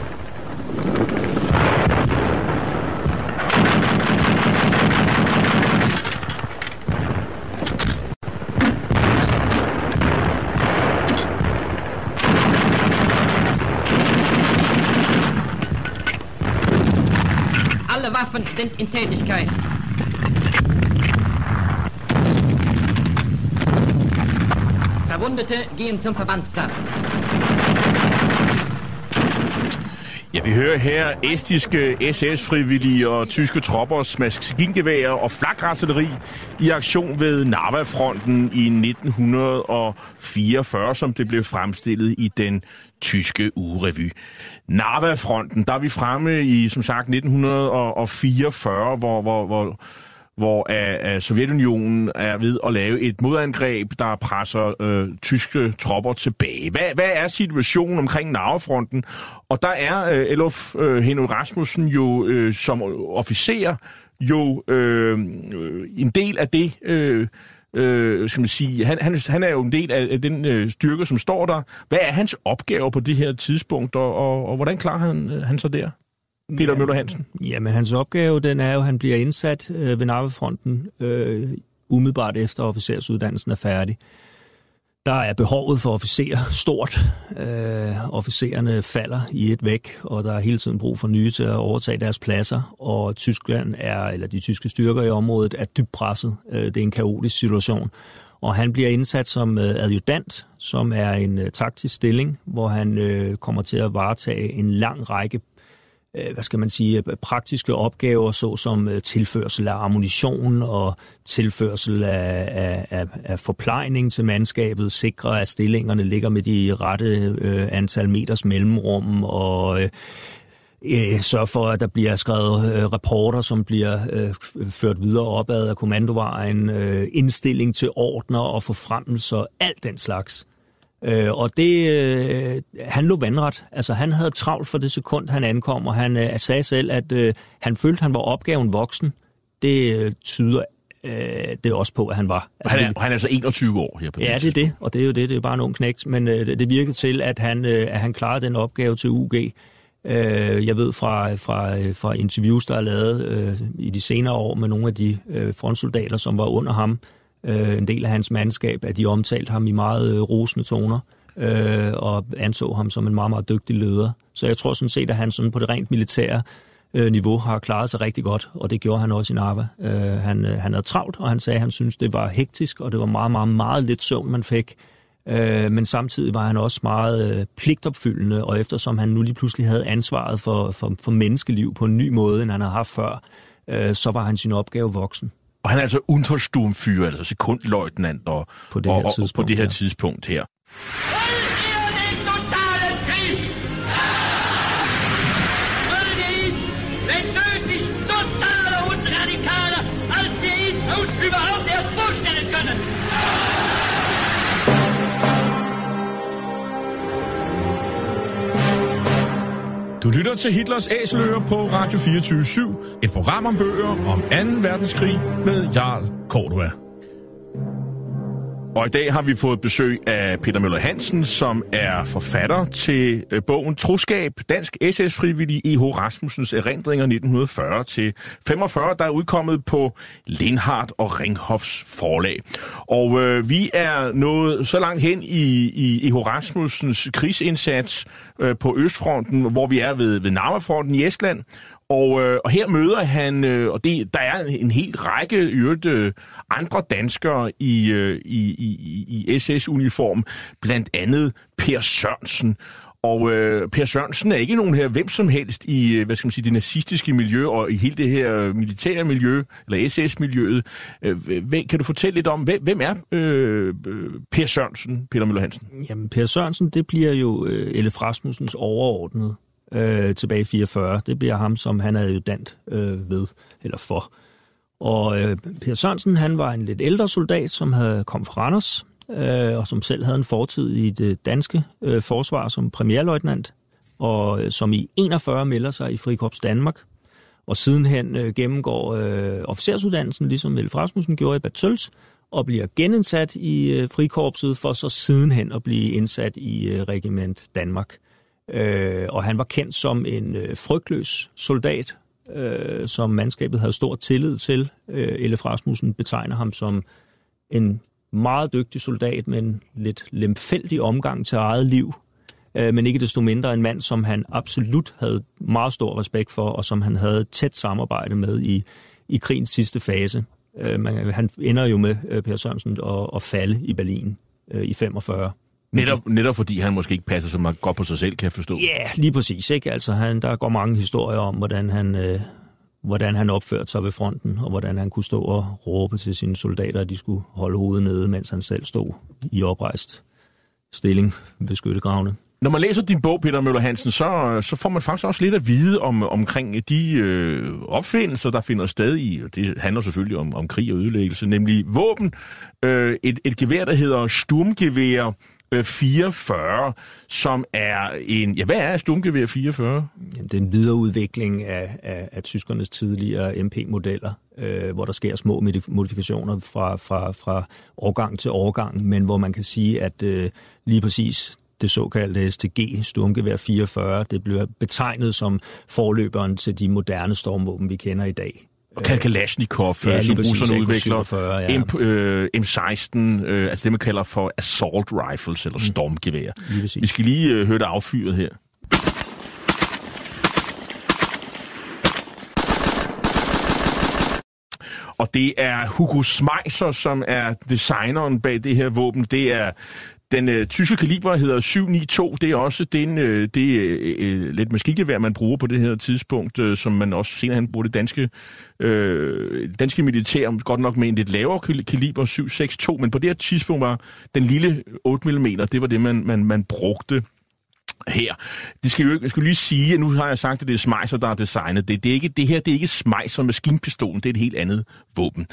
Waffen sind in Tätigkeit. Verwundete gehen zum Verbandsplatz. Ja, vi hører her estiske SS-frivillige og tyske troppers maskingeværer og flakrasseleri i aktion ved Narva-fronten i 1944, som det blev fremstillet i den tyske ugerevy. Narva-fronten, der er vi fremme i, som sagt, 1944, hvor, hvor, hvor hvor uh, uh, Sovjetunionen er ved at lave et modangreb, der presser uh, tyske tropper tilbage. Hvad, hvad er situationen omkring Narvefronten? Og der er uh, Elof uh, Henry Rasmussen jo uh, som officer jo uh, en del af det... Uh, øh, skal man sige, han, han, han er jo en del af, af den øh, styrke, som står der. Hvad er hans opgave på det her tidspunkt, og, og, og hvordan klarer han, han sig der? Peter Møller Hansen. Jamen, hans opgave, den er jo, at han bliver indsat øh, ved Narvefronten øh, umiddelbart efter officersuddannelsen er færdig. Der er behovet for officerer stort. Øh, officererne falder i et væk, og der er hele tiden brug for nye til at overtage deres pladser. Og Tyskland er, eller de tyske styrker i området er dybt presset. Øh, det er en kaotisk situation. Og han bliver indsat som øh, adjudant, som er en øh, taktisk stilling, hvor han øh, kommer til at varetage en lang række Øh, hvad skal man sige, øh, praktiske opgaver, såsom øh, tilførsel af ammunition og tilførsel af, af, af forplejning til mandskabet, sikre, at stillingerne ligger med de rette øh, antal meters mellemrum og øh, øh, sørge for, at der bliver skrevet øh, rapporter, som bliver øh, ført videre opad af kommandovejen, øh, indstilling til ordner og forfremmelser, alt den slags. Øh, og det, øh, han lå vandret. Altså, han havde travlt for det sekund, han ankom, og han øh, sagde selv, at øh, han følte, han var opgaven voksen. Det øh, tyder øh, det også på, at han var. Altså, han, er, han er altså 21 år her på Ja, det er det, og det er jo det. Det er bare en ung knægt. Men øh, det virkede til, at han, øh, at han klarede den opgave til UG. Øh, jeg ved fra, fra, fra interviews, der er lavet øh, i de senere år med nogle af de øh, frontsoldater, som var under ham, øh, Øh, en del af hans mandskab, at de omtalte ham i meget øh, rosende toner øh, og anså ham som en meget, meget dygtig leder. Så jeg tror sådan set, at han sådan på det rent militære øh, niveau har klaret sig rigtig godt, og det gjorde han også i Narva. Øh, han, øh, han havde travlt, og han sagde, at han syntes, det var hektisk, og det var meget, meget, meget lidt søvn, man fik. Øh, men samtidig var han også meget øh, pligtopfyldende, og eftersom han nu lige pludselig havde ansvaret for, for, for menneskeliv på en ny måde, end han havde haft før, øh, så var han sin opgave voksen. Og han er altså Untersturmführer, altså sekundløjtnant og, på det her, og, og, tidspunkt, på det her ja. tidspunkt her. Du lytter til Hitlers Æseløer på Radio 24 et program om bøger om 2. verdenskrig med Jarl Cordua. Og i dag har vi fået besøg af Peter Møller Hansen, som er forfatter til øh, bogen Troskab, Dansk SS-frivillig E.H. Rasmussens erindringer 1940 til 45, der er udkommet på Lindhardt og Ringhofs forlag. Og øh, vi er nået så langt hen i, i E.H. Rasmussens krigsindsats øh, på Østfronten, hvor vi er ved, ved Narmafronten i Estland, og, øh, og her møder han, øh, og det, der er en, en hel række øvrigt, øh, andre danskere i, øh, i, i, i SS-uniform, blandt andet Per Sørensen. Og øh, Per Sørensen er ikke nogen her hvem som helst i øh, hvad skal man sige, det nazistiske miljø og i hele det her militære miljø, eller SS-miljøet. Øh, kan du fortælle lidt om, hvem, hvem er øh, Per Sørensen, Peter Møller Hansen? Jamen, Per Sørensen, det bliver jo øh, Elle Rasmussens overordnede øh, tilbage i 44. Det bliver ham, som han er adjutant øh, ved, eller for. Og øh, Per Sørensen, han var en lidt ældre soldat, som havde kom fra Randers, øh, og som selv havde en fortid i det danske øh, forsvar som premierløjtnant, og øh, som i 41 melder sig i Frikorps Danmark, og sidenhen øh, gennemgår øh, officersuddannelsen, ligesom Vel Rasmussen gjorde i Bad og bliver genindsat i øh, Frikorpset, for så sidenhen at blive indsat i øh, Regiment Danmark. Øh, og han var kendt som en øh, frygtløs soldat, øh, som mandskabet havde stor tillid til. Øh, Elef Rasmussen betegner ham som en meget dygtig soldat med en lidt lemfældig omgang til eget liv, øh, men ikke desto mindre en mand, som han absolut havde meget stor respekt for, og som han havde tæt samarbejde med i, i krigens sidste fase. Øh, man, han ender jo med øh, Per Sørensen at, at falde i Berlin øh, i 45. Netop, netop fordi han måske ikke passer så meget godt på sig selv, kan jeg forstå. Ja, yeah, lige præcis. Ikke? Altså, han, der går mange historier om, hvordan han, øh, hvordan han opførte sig ved fronten, og hvordan han kunne stå og råbe til sine soldater, at de skulle holde hovedet nede, mens han selv stod i oprejst stilling ved skyttegravene. Når man læser din bog, Peter Møller Hansen, så, så får man faktisk også lidt at vide om, omkring de øh, opfindelser, der finder sted i, og det handler selvfølgelig om, om krig og ødelæggelse, nemlig våben. Øh, et, et gevær, der hedder Sturmgevær Øh, 44, som er en... Ja, hvad er stumgevær 44? Jamen, det er en videreudvikling af, af, af tyskernes tidligere MP-modeller, øh, hvor der sker små modifikationer fra, fra, fra årgang til årgang, men hvor man kan sige, at øh, lige præcis det såkaldte STG, Sturmgevær 44, det bliver betegnet som forløberen til de moderne stormvåben, vi kender i dag. Og Kalashnikov, ja, som russerne udvikler. Ja. M, øh, M16, øh, altså det man kalder for assault rifles, eller mm. stormgevær. Vi skal lige øh, høre det affyret her. Og det er Hugo Schmeisser, som er designeren bag det her våben. Det er den øh, tyske kaliber hedder 792. Det er også den, øh, det øh, øh, lidt maskingevær, man bruger på det her tidspunkt, øh, som man også senere hen bruger det danske, øh, danske militær, godt nok med en lidt lavere kaliber, 762, men på det her tidspunkt var den lille 8 mm, det var det, man, man, man brugte her. Det skal jo, jeg skal lige sige, at nu har jeg sagt, at det er Smeiser, der er designet det. det, er ikke, det her det er ikke Smeiser maskinpistolen, det er et helt andet våben.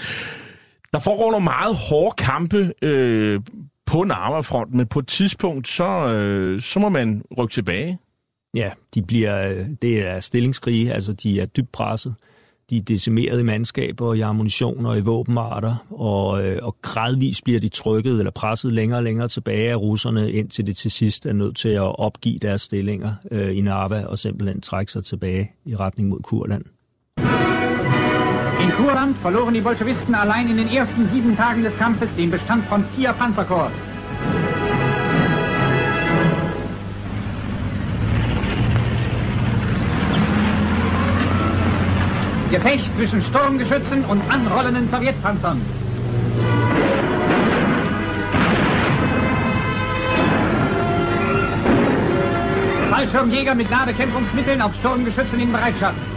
Der foregår nogle meget hårde kampe øh, på Narva-fronten, men på et tidspunkt, så, øh, så må man rykke tilbage. Ja, de bliver, øh, det er stillingskrige, altså de er dybt presset. De er decimeret i mandskaber, i ammunition og i våbenarter, og, øh, og gradvist bliver de trykket eller presset længere og længere tilbage af russerne, indtil det til sidst er nødt til at opgive deres stillinger øh, i Narva og simpelthen trække sig tilbage i retning mod Kurland. Kurland verloren die Bolschewisten allein in den ersten sieben Tagen des Kampfes den Bestand von vier Panzerkorps. Gefecht zwischen Sturmgeschützen und anrollenden Sowjetpanzern. Fallschirmjäger mit Ladekämpfungsmitteln auf Sturmgeschützen in Bereitschaft.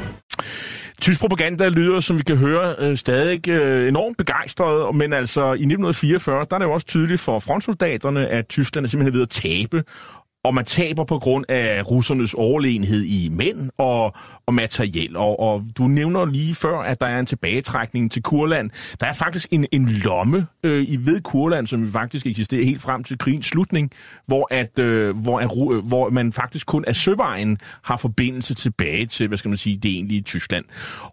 Tysk propaganda lyder, som vi kan høre, øh, stadig øh, enormt begejstret, men altså i 1944, der er det jo også tydeligt for frontsoldaterne, at Tyskland er simpelthen ved at tabe, og man taber på grund af russernes overlegenhed i mænd og, og materiel. Og, og du nævner lige før, at der er en tilbagetrækning til Kurland. Der er faktisk en, en lomme øh, i ved Kurland, som faktisk eksisterer helt frem til krigens slutning, hvor, at, øh, hvor, at, øh, hvor man faktisk kun af søvejen har forbindelse tilbage til, hvad skal man sige, det egentlige Tyskland.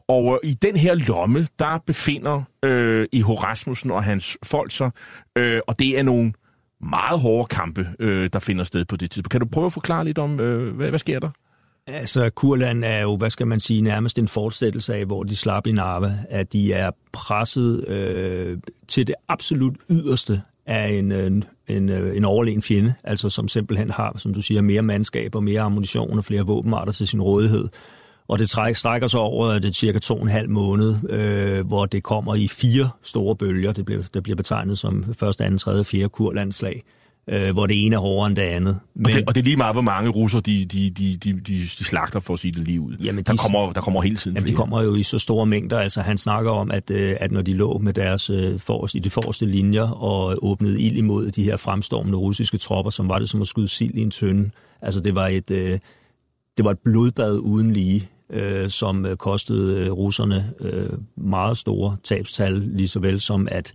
Og øh, i den her lomme, der befinder øh, I Horasmussen og hans folk sig, øh, og det er nogle meget hårde kampe, øh, der finder sted på det tidspunkt. Kan du prøve at forklare lidt om, øh, hvad, hvad sker der? Altså, Kurland er jo, hvad skal man sige, nærmest en fortsættelse af, hvor de slap i Narva, at de er presset øh, til det absolut yderste af en, øh, en, en, en overlegen fjende, altså som simpelthen har, som du siger, mere mandskab og mere ammunition og flere våbenarter til sin rådighed. Og det træk, strækker sig over det cirka to og en halv måned, øh, hvor det kommer i fire store bølger. Det bliver, det bliver betegnet som første, anden, tredje, fjerde kurlandslag øh, hvor det ene er hårdere end det andet. Men, og, det, og det er lige meget, hvor mange russer de, de, de, de, de, slagter for at sige det lige ud. Jamen, der, de, kommer, der kommer hele tiden jamen, de kommer jo i så store mængder. Altså, han snakker om, at, øh, at når de lå med deres øh, forrest, i de forreste linjer og åbnede ild imod de her fremstormende russiske tropper, som var det som at skyde sild i en tønde. Altså, det var et, øh, det var et blodbad uden lige øh, som øh, kostede øh, russerne øh, meget store tabstal, lige så vel som at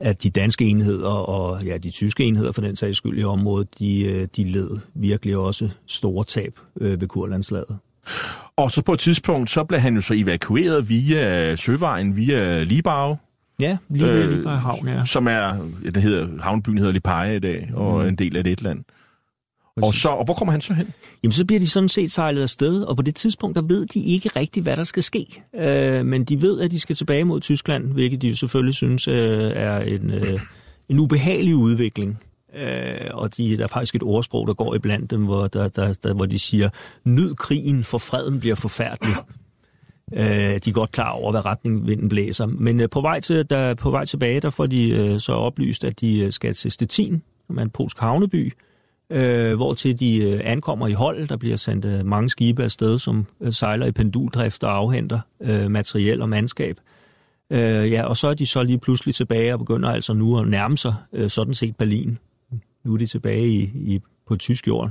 at de danske enheder og ja, de tyske enheder for den sags skyld i området, de, øh, de led virkelig også store tab øh, ved Kurlandslaget. Og så på et tidspunkt, så blev han jo så evakueret via søvejen, via Libau. Ja, lige ved øh, havn, ja. Som er, ja, den hedder, havnbyen hedder Lipaja i dag, og mm. en del af det land. Og, så, og hvor kommer han så hen? Jamen, så bliver de sådan set sejlet afsted, og på det tidspunkt, der ved de ikke rigtigt, hvad der skal ske. Øh, men de ved, at de skal tilbage mod Tyskland, hvilket de jo selvfølgelig synes øh, er en, øh, en ubehagelig udvikling. Øh, og de, der er faktisk et ordsprog, der går iblandt dem, hvor, der, der, der, hvor de siger, nyd krigen, for freden bliver forfærdelig. Øh, de er godt klar over, hvad retning vinden blæser. Men øh, på, vej til, der, på vej tilbage, der får de øh, så oplyst, at de øh, skal til Stettin, som er en polsk havneby, øh, hvor til de øh, ankommer i hold. Der bliver sendt øh, mange skibe afsted, som øh, sejler i penduldrift og afhenter øh, materiel og mandskab. Øh, ja, og så er de så lige pludselig tilbage og begynder altså nu at nærme sig øh, sådan set Berlin. Nu er de tilbage i, i, på tysk jord,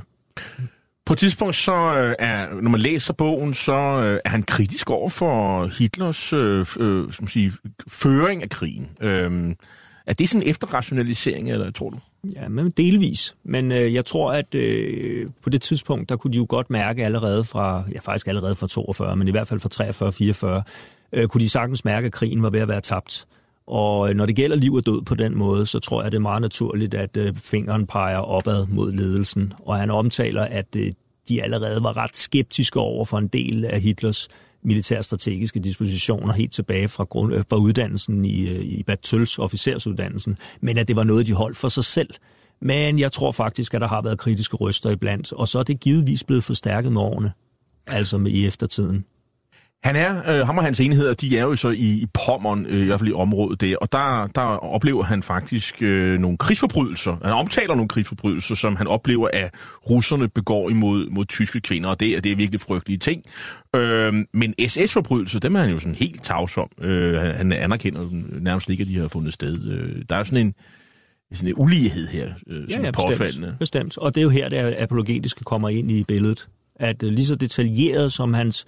På et tidspunkt, så øh, er, når man læser bogen, så øh, er han kritisk over for Hitlers øh, øh, sige, føring af krigen. Øh, er det sådan en efterrationalisering, eller tror du? Ja, men delvis. Men øh, jeg tror, at øh, på det tidspunkt, der kunne de jo godt mærke allerede fra, ja faktisk allerede fra 42, men i hvert fald fra 43-44, øh, kunne de sagtens mærke, at krigen var ved at være tabt. Og øh, når det gælder liv og død på den måde, så tror jeg, det er meget naturligt, at øh, fingeren peger opad mod ledelsen. Og han omtaler, at øh, de allerede var ret skeptiske over for en del af Hitlers militærstrategiske dispositioner helt tilbage fra, grund, øh, fra uddannelsen i, øh, i Bad Tøls, officersuddannelsen, men at det var noget, de holdt for sig selv. Men jeg tror faktisk, at der har været kritiske røster iblandt, og så er det givetvis blevet forstærket med årene, altså med i eftertiden. Han er, øh, ham og hans enheder, de er jo så i, i Pommern, øh, i hvert fald i området der, og der, der oplever han faktisk øh, nogle krigsforbrydelser. Han omtaler nogle krigsforbrydelser, som han oplever, at russerne begår imod mod tyske kvinder, og det, er, det er virkelig frygtelige ting. Øh, men SS-forbrydelser, dem er han jo sådan helt tavs om. Øh, han, han anerkender nærmest ikke, at de har fundet sted. Øh, der er sådan en, sådan en ulighed her, øh, som ja, ja, er påfaldende. Bestemt, bestemt. Og det er jo her, det apologetiske kommer ind i billedet. At øh, lige så detaljeret som hans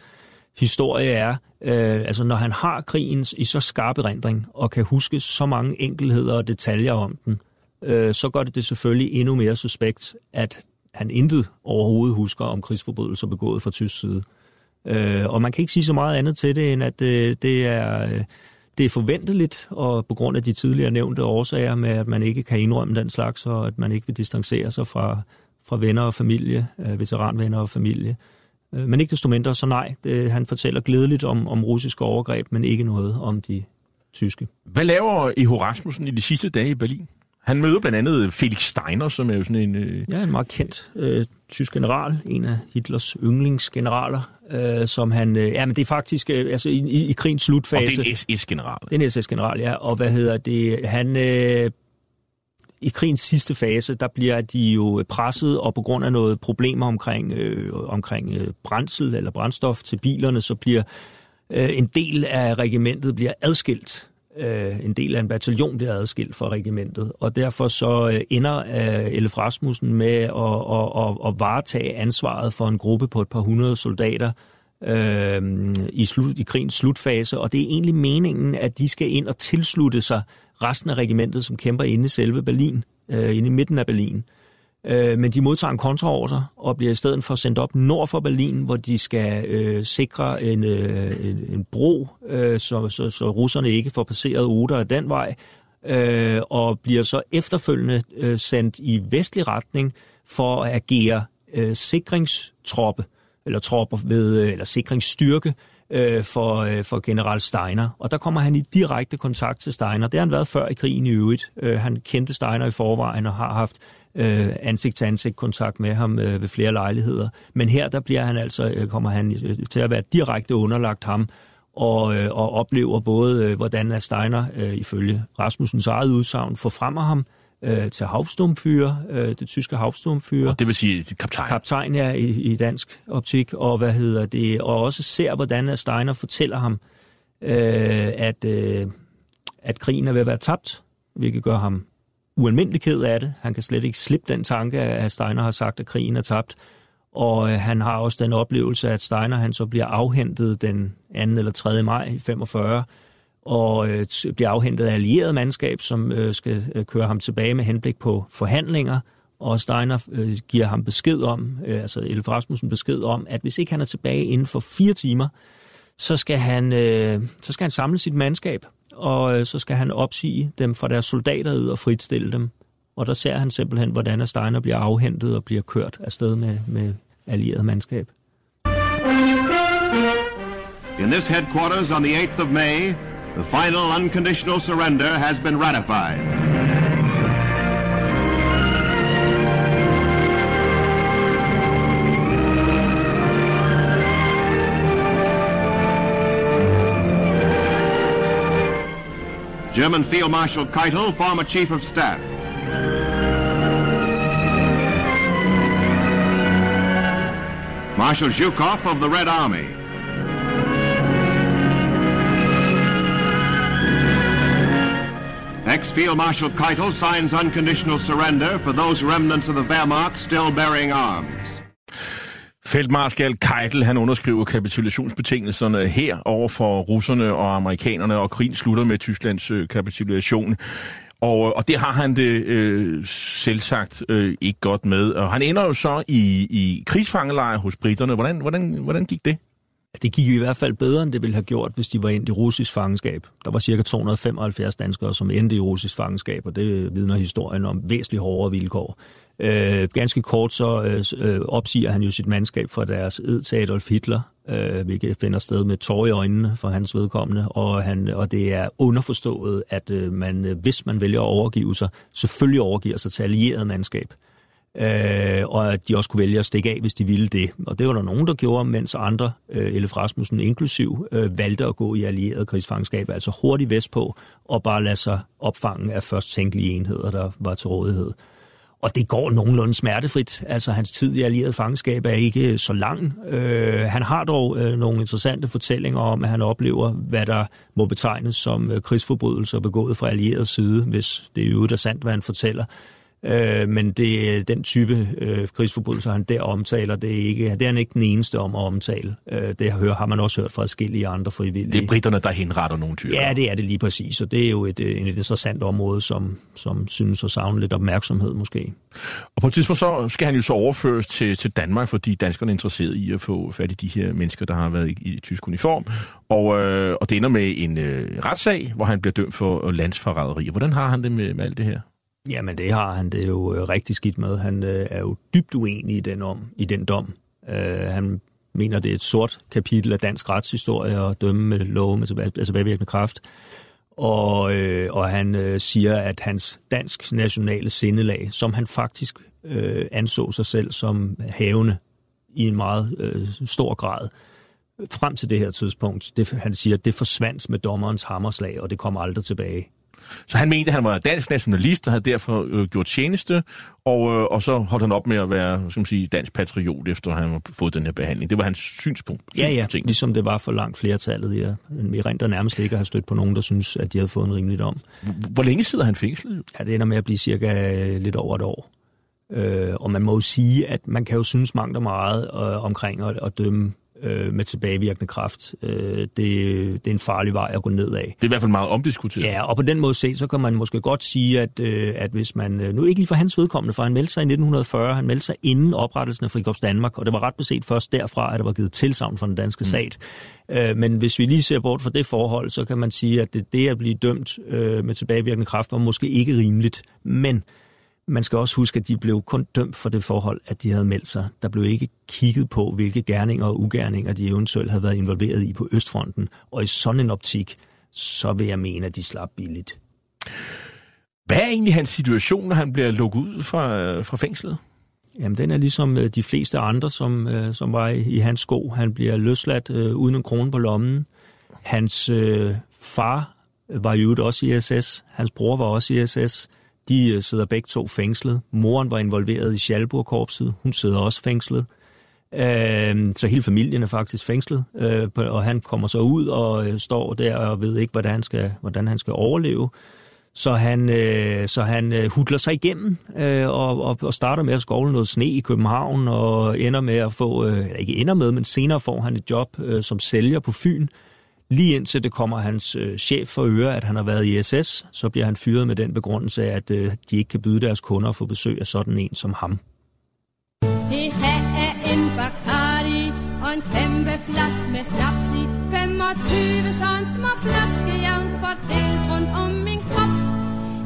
historie er, øh, altså når han har krigen i så skarp erindring, og kan huske så mange enkelheder og detaljer om den, øh, så gør det det selvfølgelig endnu mere suspekt, at han intet overhovedet husker om krigsforbrydelser begået fra tysk side. Øh, og man kan ikke sige så meget andet til det, end at øh, det er... Øh, det er forventeligt, og på grund af de tidligere nævnte årsager med, at man ikke kan indrømme den slags, og at man ikke vil distancere sig fra, fra venner og familie, øh, veteranvenner og familie, Øh, men ikke desto mindre, så nej, det, han fortæller glædeligt om, om russiske overgreb, men ikke noget om de tyske. Hvad laver E.H. Rasmussen i de sidste dage i Berlin? Han møder blandt andet Felix Steiner, som er jo sådan en... Øh... Ja, en meget kendt øh, tysk general, en af Hitlers yndlingsgeneraler, øh, som han... Øh, ja, men det er faktisk øh, altså i, i, i krigens slutfase... Og det er en SS-general. Det er en SS-general, ja. Og hvad hedder det? Han øh, i krigens sidste fase, der bliver de jo presset, og på grund af noget problemer omkring, øh, omkring øh, brændsel eller brændstof til bilerne, så bliver øh, en del af regimentet bliver adskilt. Øh, en del af en bataljon bliver adskilt fra regimentet, og derfor så øh, ender øh, Elf Rasmussen med at, at, at, at varetage ansvaret for en gruppe på et par hundrede soldater, øh, i, slut, i krigens slutfase, og det er egentlig meningen, at de skal ind og tilslutte sig resten af regimentet, som kæmper inde i selve Berlin, øh, inde i midten af Berlin. Øh, men de modtager en kontraordre og bliver i stedet for sendt op nord for Berlin, hvor de skal øh, sikre en, øh, en, en bro, øh, så, så, så russerne ikke får passeret Oder af den vej, øh, og bliver så efterfølgende øh, sendt i vestlig retning for at agere øh, sikringstroppe, eller tropper ved, øh, eller sikringsstyrke øh, for, øh, for general Steiner. Og der kommer han i direkte kontakt til Steiner. Det har han været før i krigen i øvrigt. Øh, han kendte Steiner i forvejen og har haft øh, ansigt-til-ansigt kontakt med ham øh, ved flere lejligheder. Men her der bliver han altså, øh, kommer han øh, til at være direkte underlagt ham, og, øh, og oplever både, øh, hvordan Steiner øh, ifølge Rasmussens eget udsagn forfremmer ham, øh, til havstumfyre, øh, det tyske havstumfyre. Og det vil sige kaptajn. Kaptajn, ja, i, i dansk optik, og hvad hedder det, og også ser, hvordan Steiner fortæller ham, øh, at, øh, at krigen er ved at være tabt, hvilket gør ham ualmindelig ked af det. Han kan slet ikke slippe den tanke, at Steiner har sagt, at krigen er tabt. Og øh, han har også den oplevelse, at Steiner han så bliver afhentet den 2. eller 3. maj i 45, og øh, bliver afhentet af allieret mandskab, som øh, skal øh, køre ham tilbage med henblik på forhandlinger. Og Steiner øh, giver ham besked om, øh, altså Elf Rasmussen besked om, at hvis ikke han er tilbage inden for fire timer, så skal han, øh, så skal han samle sit mandskab, og øh, så skal han opsige dem fra deres soldater ud og fritstille dem. Og der ser han simpelthen, hvordan Steiner bliver afhentet og bliver kørt afsted med, med allieret mandskab. In this headquarters on the 8th of May, The final unconditional surrender has been ratified. German Field Marshal Keitel, former Chief of Staff. Marshal Zhukov of the Red Army. Ex-Field Marshal Keitel signs unconditional surrender for those remnants of the Wehrmacht still bearing arms. Feltmarskal Keitel, han underskriver kapitulationsbetingelserne her over for russerne og amerikanerne, og krigen slutter med Tysklands øh, kapitulation. Og, og det har han det øh, selvsagt øh, ikke godt med. Og han ender jo så i, i krigsfangelejre hos britterne. Hvordan, hvordan, hvordan gik det? Det gik i hvert fald bedre, end det ville have gjort, hvis de var endt i russisk fangenskab. Der var cirka 275 danskere, som endte i russisk fangenskab, og det vidner historien om væsentligt hårdere vilkår. Øh, ganske kort så øh, øh opsiger han jo sit mandskab fra deres ed til Adolf Hitler, øh, hvilket finder sted med tårer i øjnene for hans vedkommende, og, han, og det er underforstået, at øh, man, øh, hvis man vælger at overgive sig, selvfølgelig overgiver sig til allieret mandskab. Øh, og at de også kunne vælge at stikke af, hvis de ville det. Og det var der nogen, der gjorde, mens andre, øh, Elef Rasmussen inklusiv, øh, valgte at gå i allieret krigsfangenskab, altså hurtigt vestpå, og bare lade sig opfange af først tænkelige enheder, der var til rådighed. Og det går nogenlunde smertefrit. Altså, hans tid i allieret fangenskab er ikke øh, så lang. Øh, han har dog øh, nogle interessante fortællinger om, at han oplever, hvad der må betegnes som øh, krigsforbrydelser begået fra allieret side, hvis det er jo der sandt, hvad han fortæller. Øh, men det er den type øh, krigsforbrydelser, han der omtaler, det er, ikke, det er han ikke den eneste om at omtale. Øh, det har, har man også hørt fra forskellige andre frivillige. Det er britterne, der henretter nogle typer. Ja, det er det lige præcis, og det er jo et, et, et interessant område, som, som synes at savne lidt opmærksomhed måske. Og på et tidspunkt så skal han jo så overføres til, til Danmark, fordi danskerne er interesseret i at få fat i de her mennesker, der har været i, i tysk uniform. Og, øh, og det ender med en øh, retssag, hvor han bliver dømt for landsforræderi. Hvordan har han det med, med alt det her? Jamen det har han det er jo øh, rigtig skidt med. Han øh, er jo dybt uenig i den, om, i den dom. Øh, han mener, det er et sort kapitel af dansk retshistorie at dømme med lov med tilbage, altså tilbagevirkende kraft. Og, øh, og han øh, siger, at hans dansk nationale sindelag, som han faktisk øh, anså sig selv som havende i en meget øh, stor grad, frem til det her tidspunkt, det, han siger, det forsvandt med dommerens hammerslag, og det kommer aldrig tilbage. Så han mente, at han var dansk nationalist og havde derfor øh, gjort tjeneste, og, øh, og så holdt han op med at være skal man sige, dansk patriot, efter han har fået den her behandling. Det var hans synspunkt. Ja, ja, ting. ligesom det var for langt flertallet. Ja. Vi rent nærmest ikke have stødt på nogen, der synes, at de havde fået en rimelig dom. Hvor længe sidder han fængslet? Ja, det ender med at blive cirka øh, lidt over et år. Øh, og man må jo sige, at man kan jo synes mangt og meget øh, omkring at, at dømme øh, med tilbagevirkende kraft. Øh, det, det er en farlig vej at gå ned af. Det er i hvert fald meget omdiskuteret. Ja, og på den måde set, så kan man måske godt sige, at, øh, at hvis man, øh, nu ikke lige for hans vedkommende, for han meldte sig i 1940, han meldte sig inden oprettelsen af Frikorps Danmark, og det var ret beset først derfra, at der var givet tilsavn fra den danske mm. stat. Øh, men hvis vi lige ser bort fra det forhold, så kan man sige, at det, det at blive dømt øh, med tilbagevirkende kraft var måske ikke rimeligt, men man skal også huske, at de blev kun dømt for det forhold, at de havde meldt sig. Der blev ikke kigget på, hvilke gerninger og ugerninger de eventuelt havde været involveret i på Østfronten. Og i sådan en optik, så vil jeg mene, at de slap billigt. Hvad er egentlig hans situation, når han bliver lukket ud fra, fra fængslet? Jamen, den er ligesom øh, de fleste andre, som, øh, som var i, i hans sko. Han bliver løsladt øh, uden en krone på lommen. Hans øh, far var jo også i SS. Hans bror var også i SS. De øh, sidder begge to fængslet. Moren var involveret i Schalburg-korpset. Hun sidder også fængslet. Øh, så hele familien er faktisk fængslet, øh, og han kommer så ud og øh, står der og ved ikke, hvordan han skal, hvordan han skal overleve. Så han, øh, så han øh, hudler sig igennem øh, og, og, og starter med at skovle noget sne i København og ender med at få, øh, eller ikke ender med, men senere får han et job øh, som sælger på Fyn. Lige indtil det kommer hans øh, chef for øre, at han har været i SS, så bliver han fyret med den begrundelse, at øh, de ikke kan byde deres kunder for besøg af sådan en som ham. Det her er en Bacardi og en kæmpe flaske med snaps i. 25 sådan små flaskejævn fordelt rundt om min krop.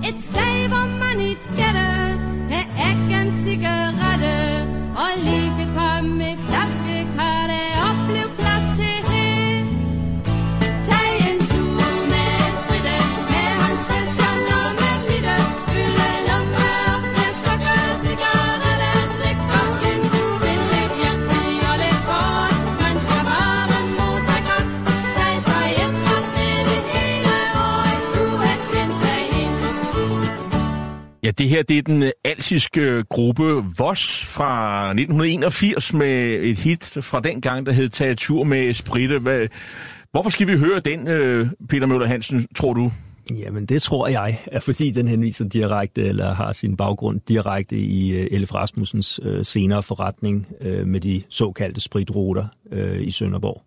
Et sted, hvor man ikke gætter, kan ikke en cigarette og lige kan komme med flaske det her det er den øh, alsiske øh, gruppe Voss fra 1981 med et hit fra den gang, der hed Tag tur med Spritte. Hvad, hvorfor skal vi høre den, øh, Peter Møller Hansen, tror du? Jamen, det tror jeg, er fordi den henviser direkte, eller har sin baggrund direkte i uh, Elif Rasmussens uh, senere forretning uh, med de såkaldte spritruter i Sønderborg.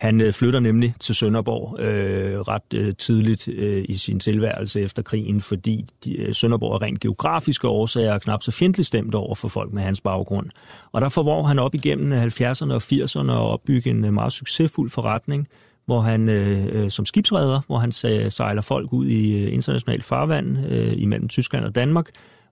Han øh, flytter nemlig til Sønderborg øh, ret øh, tidligt øh, i sin tilværelse efter krigen, fordi de, øh, Sønderborg er rent geografiske årsager knap så fjendtligt stemt over for folk med hans baggrund. Og der formår han op igennem øh, 70'erne og 80'erne at opbygge en øh, meget succesfuld forretning, hvor han øh, som skibsredder, hvor han sejler folk ud i international internationalt farvand øh, imellem Tyskland og Danmark,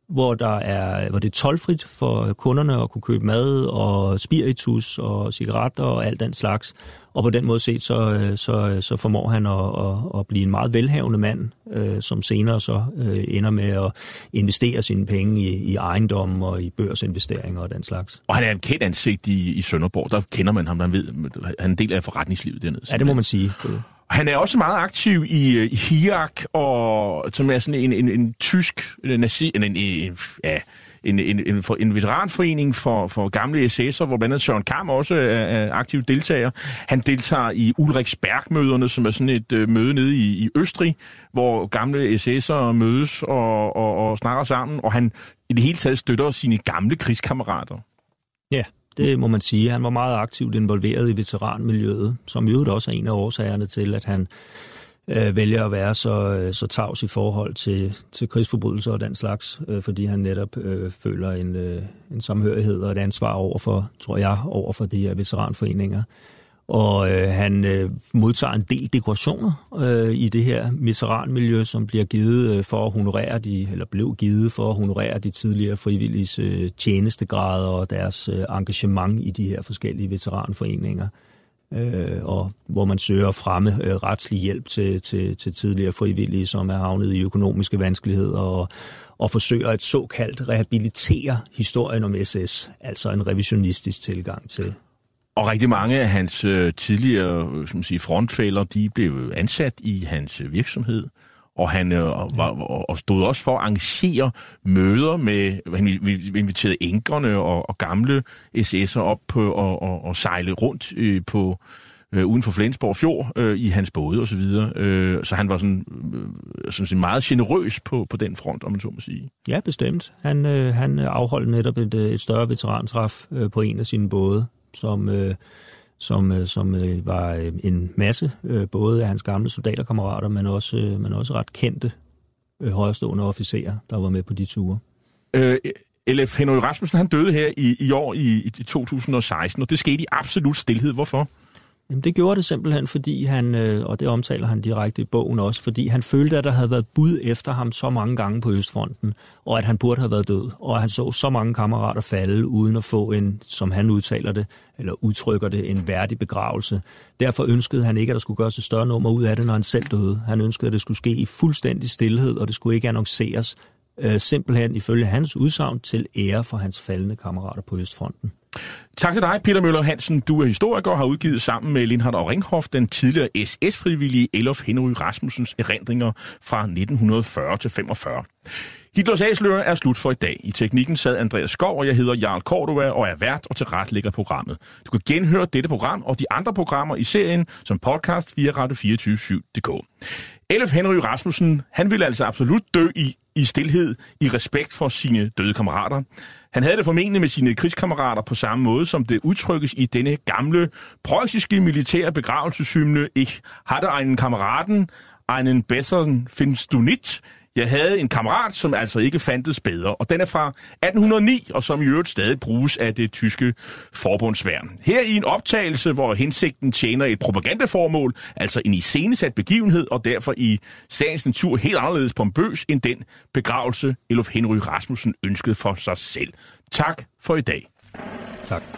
hvor, der er, hvor det er tolvfrit for kunderne at kunne købe mad og spiritus og cigaretter og alt den slags. Og på den måde set, så, så, så formår han at, at, at blive en meget velhavende mand, øh, som senere så øh, ender med at investere sine penge i, i ejendom og i børsinvesteringer og den slags. Og han er en kendt ansigt i, i Sønderborg. Der kender man ham, der ved, han er en del af forretningslivet dernede. Ja, det må man sige. Han er også meget aktiv i, øh, i HIAC, og, som er sådan en, en, en tysk øh, nazi, en, en, en, ja, en, en, en, en veteranforening for, for gamle SS'er, hvor blandt andet Søren Kam også er, er aktiv deltager. Han deltager i Ulriksberg-møderne, som er sådan et øh, møde nede i, i Østrig, hvor gamle SS'er mødes og, og, og snakker sammen, og han i det hele taget støtter sine gamle krigskammerater. Ja, det må man sige. Han var meget aktivt involveret i veteranmiljøet, som i øvrigt også er en af årsagerne til, at han øh, vælger at være så, øh, så tavs i forhold til, til krigsforbrydelser og den slags, øh, fordi han netop øh, føler en, øh, en samhørighed og et ansvar over for, tror jeg, over for de her veteranforeninger. Og øh, han øh, modtager en del dekorationer øh, i det her miljø, som bliver givet øh, for at honorere de, eller blev givet for at honorere de tidligere frivillige øh, tjenestegrader og deres øh, engagement i de her forskellige veteranforeninger øh, og hvor man søger fremme øh, retslig hjælp til, til, til tidligere frivillige, som er havnet i økonomiske vanskeligheder, og, og forsøger at såkaldt rehabilitere historien om SS, altså en revisionistisk tilgang til. Og rigtig mange af hans øh, tidligere øh, som sige, frontfælder, de blev ansat i hans øh, virksomhed og han øh, var, og stod også for at arrangere møder med, han inviterede enkerne og, og gamle SS'er op på og, og, og sejle rundt øh, på øh, uden for Flensborg Fjord øh, i hans både og så videre. Øh, så han var sådan, øh, sådan meget generøs på, på den front, om man så må sige. Ja, bestemt. Han, øh, han afholdt netop et, øh, et større veterantræf øh, på en af sine både, som... Øh, som, øh, som øh, var øh, en masse, øh, både af hans gamle soldaterkammerater, men også, øh, men også ret kendte højrestående officerer, der var med på de ture. Øh, L.F. Henry Rasmussen, han døde her i, i år i, i 2016, og det skete i absolut stillhed. Hvorfor? Jamen det gjorde det simpelthen, fordi han, øh, og det omtaler han direkte i bogen også, fordi han følte, at der havde været bud efter ham så mange gange på Østfronten, og at han burde have været død, og at han så så mange kammerater falde, uden at få en, som han udtaler det, eller udtrykker det, en værdig begravelse. Derfor ønskede han ikke, at der skulle gøres et større nummer ud af det, når han selv døde. Han ønskede, at det skulle ske i fuldstændig stillhed, og det skulle ikke annonceres, øh, simpelthen ifølge hans udsagn til ære for hans faldende kammerater på Østfronten. Tak til dig, Peter Møller Hansen. Du er historiker og har udgivet sammen med Lindhardt og Ringhoff den tidligere SS-frivillige Elof Henry Rasmussens erindringer fra 1940 til 45. Hitlers Æsler er slut for i dag. I teknikken sad Andreas Skov, og jeg hedder Jarl Cordova og er vært og tilrettelægger programmet. Du kan genhøre dette program og de andre programmer i serien som podcast via Radio247.dk. Elof Henry Rasmussen, han ville altså absolut dø i, i stillhed, i respekt for sine døde kammerater. Han havde det formentlig med sine krigskammerater på samme måde, som det udtrykkes i denne gamle preussiske militære begravelseshymne. Ich hatte einen Kammeraten, einen besseren findest du nicht, jeg havde en kammerat, som altså ikke fandtes bedre, og den er fra 1809, og som i øvrigt stadig bruges af det tyske forbundsværn. Her i en optagelse, hvor hensigten tjener et propagandaformål, altså en iscenesat begivenhed, og derfor i sagens natur helt anderledes pompøs end den begravelse, Elof Henry Rasmussen ønskede for sig selv. Tak for i dag. Tak.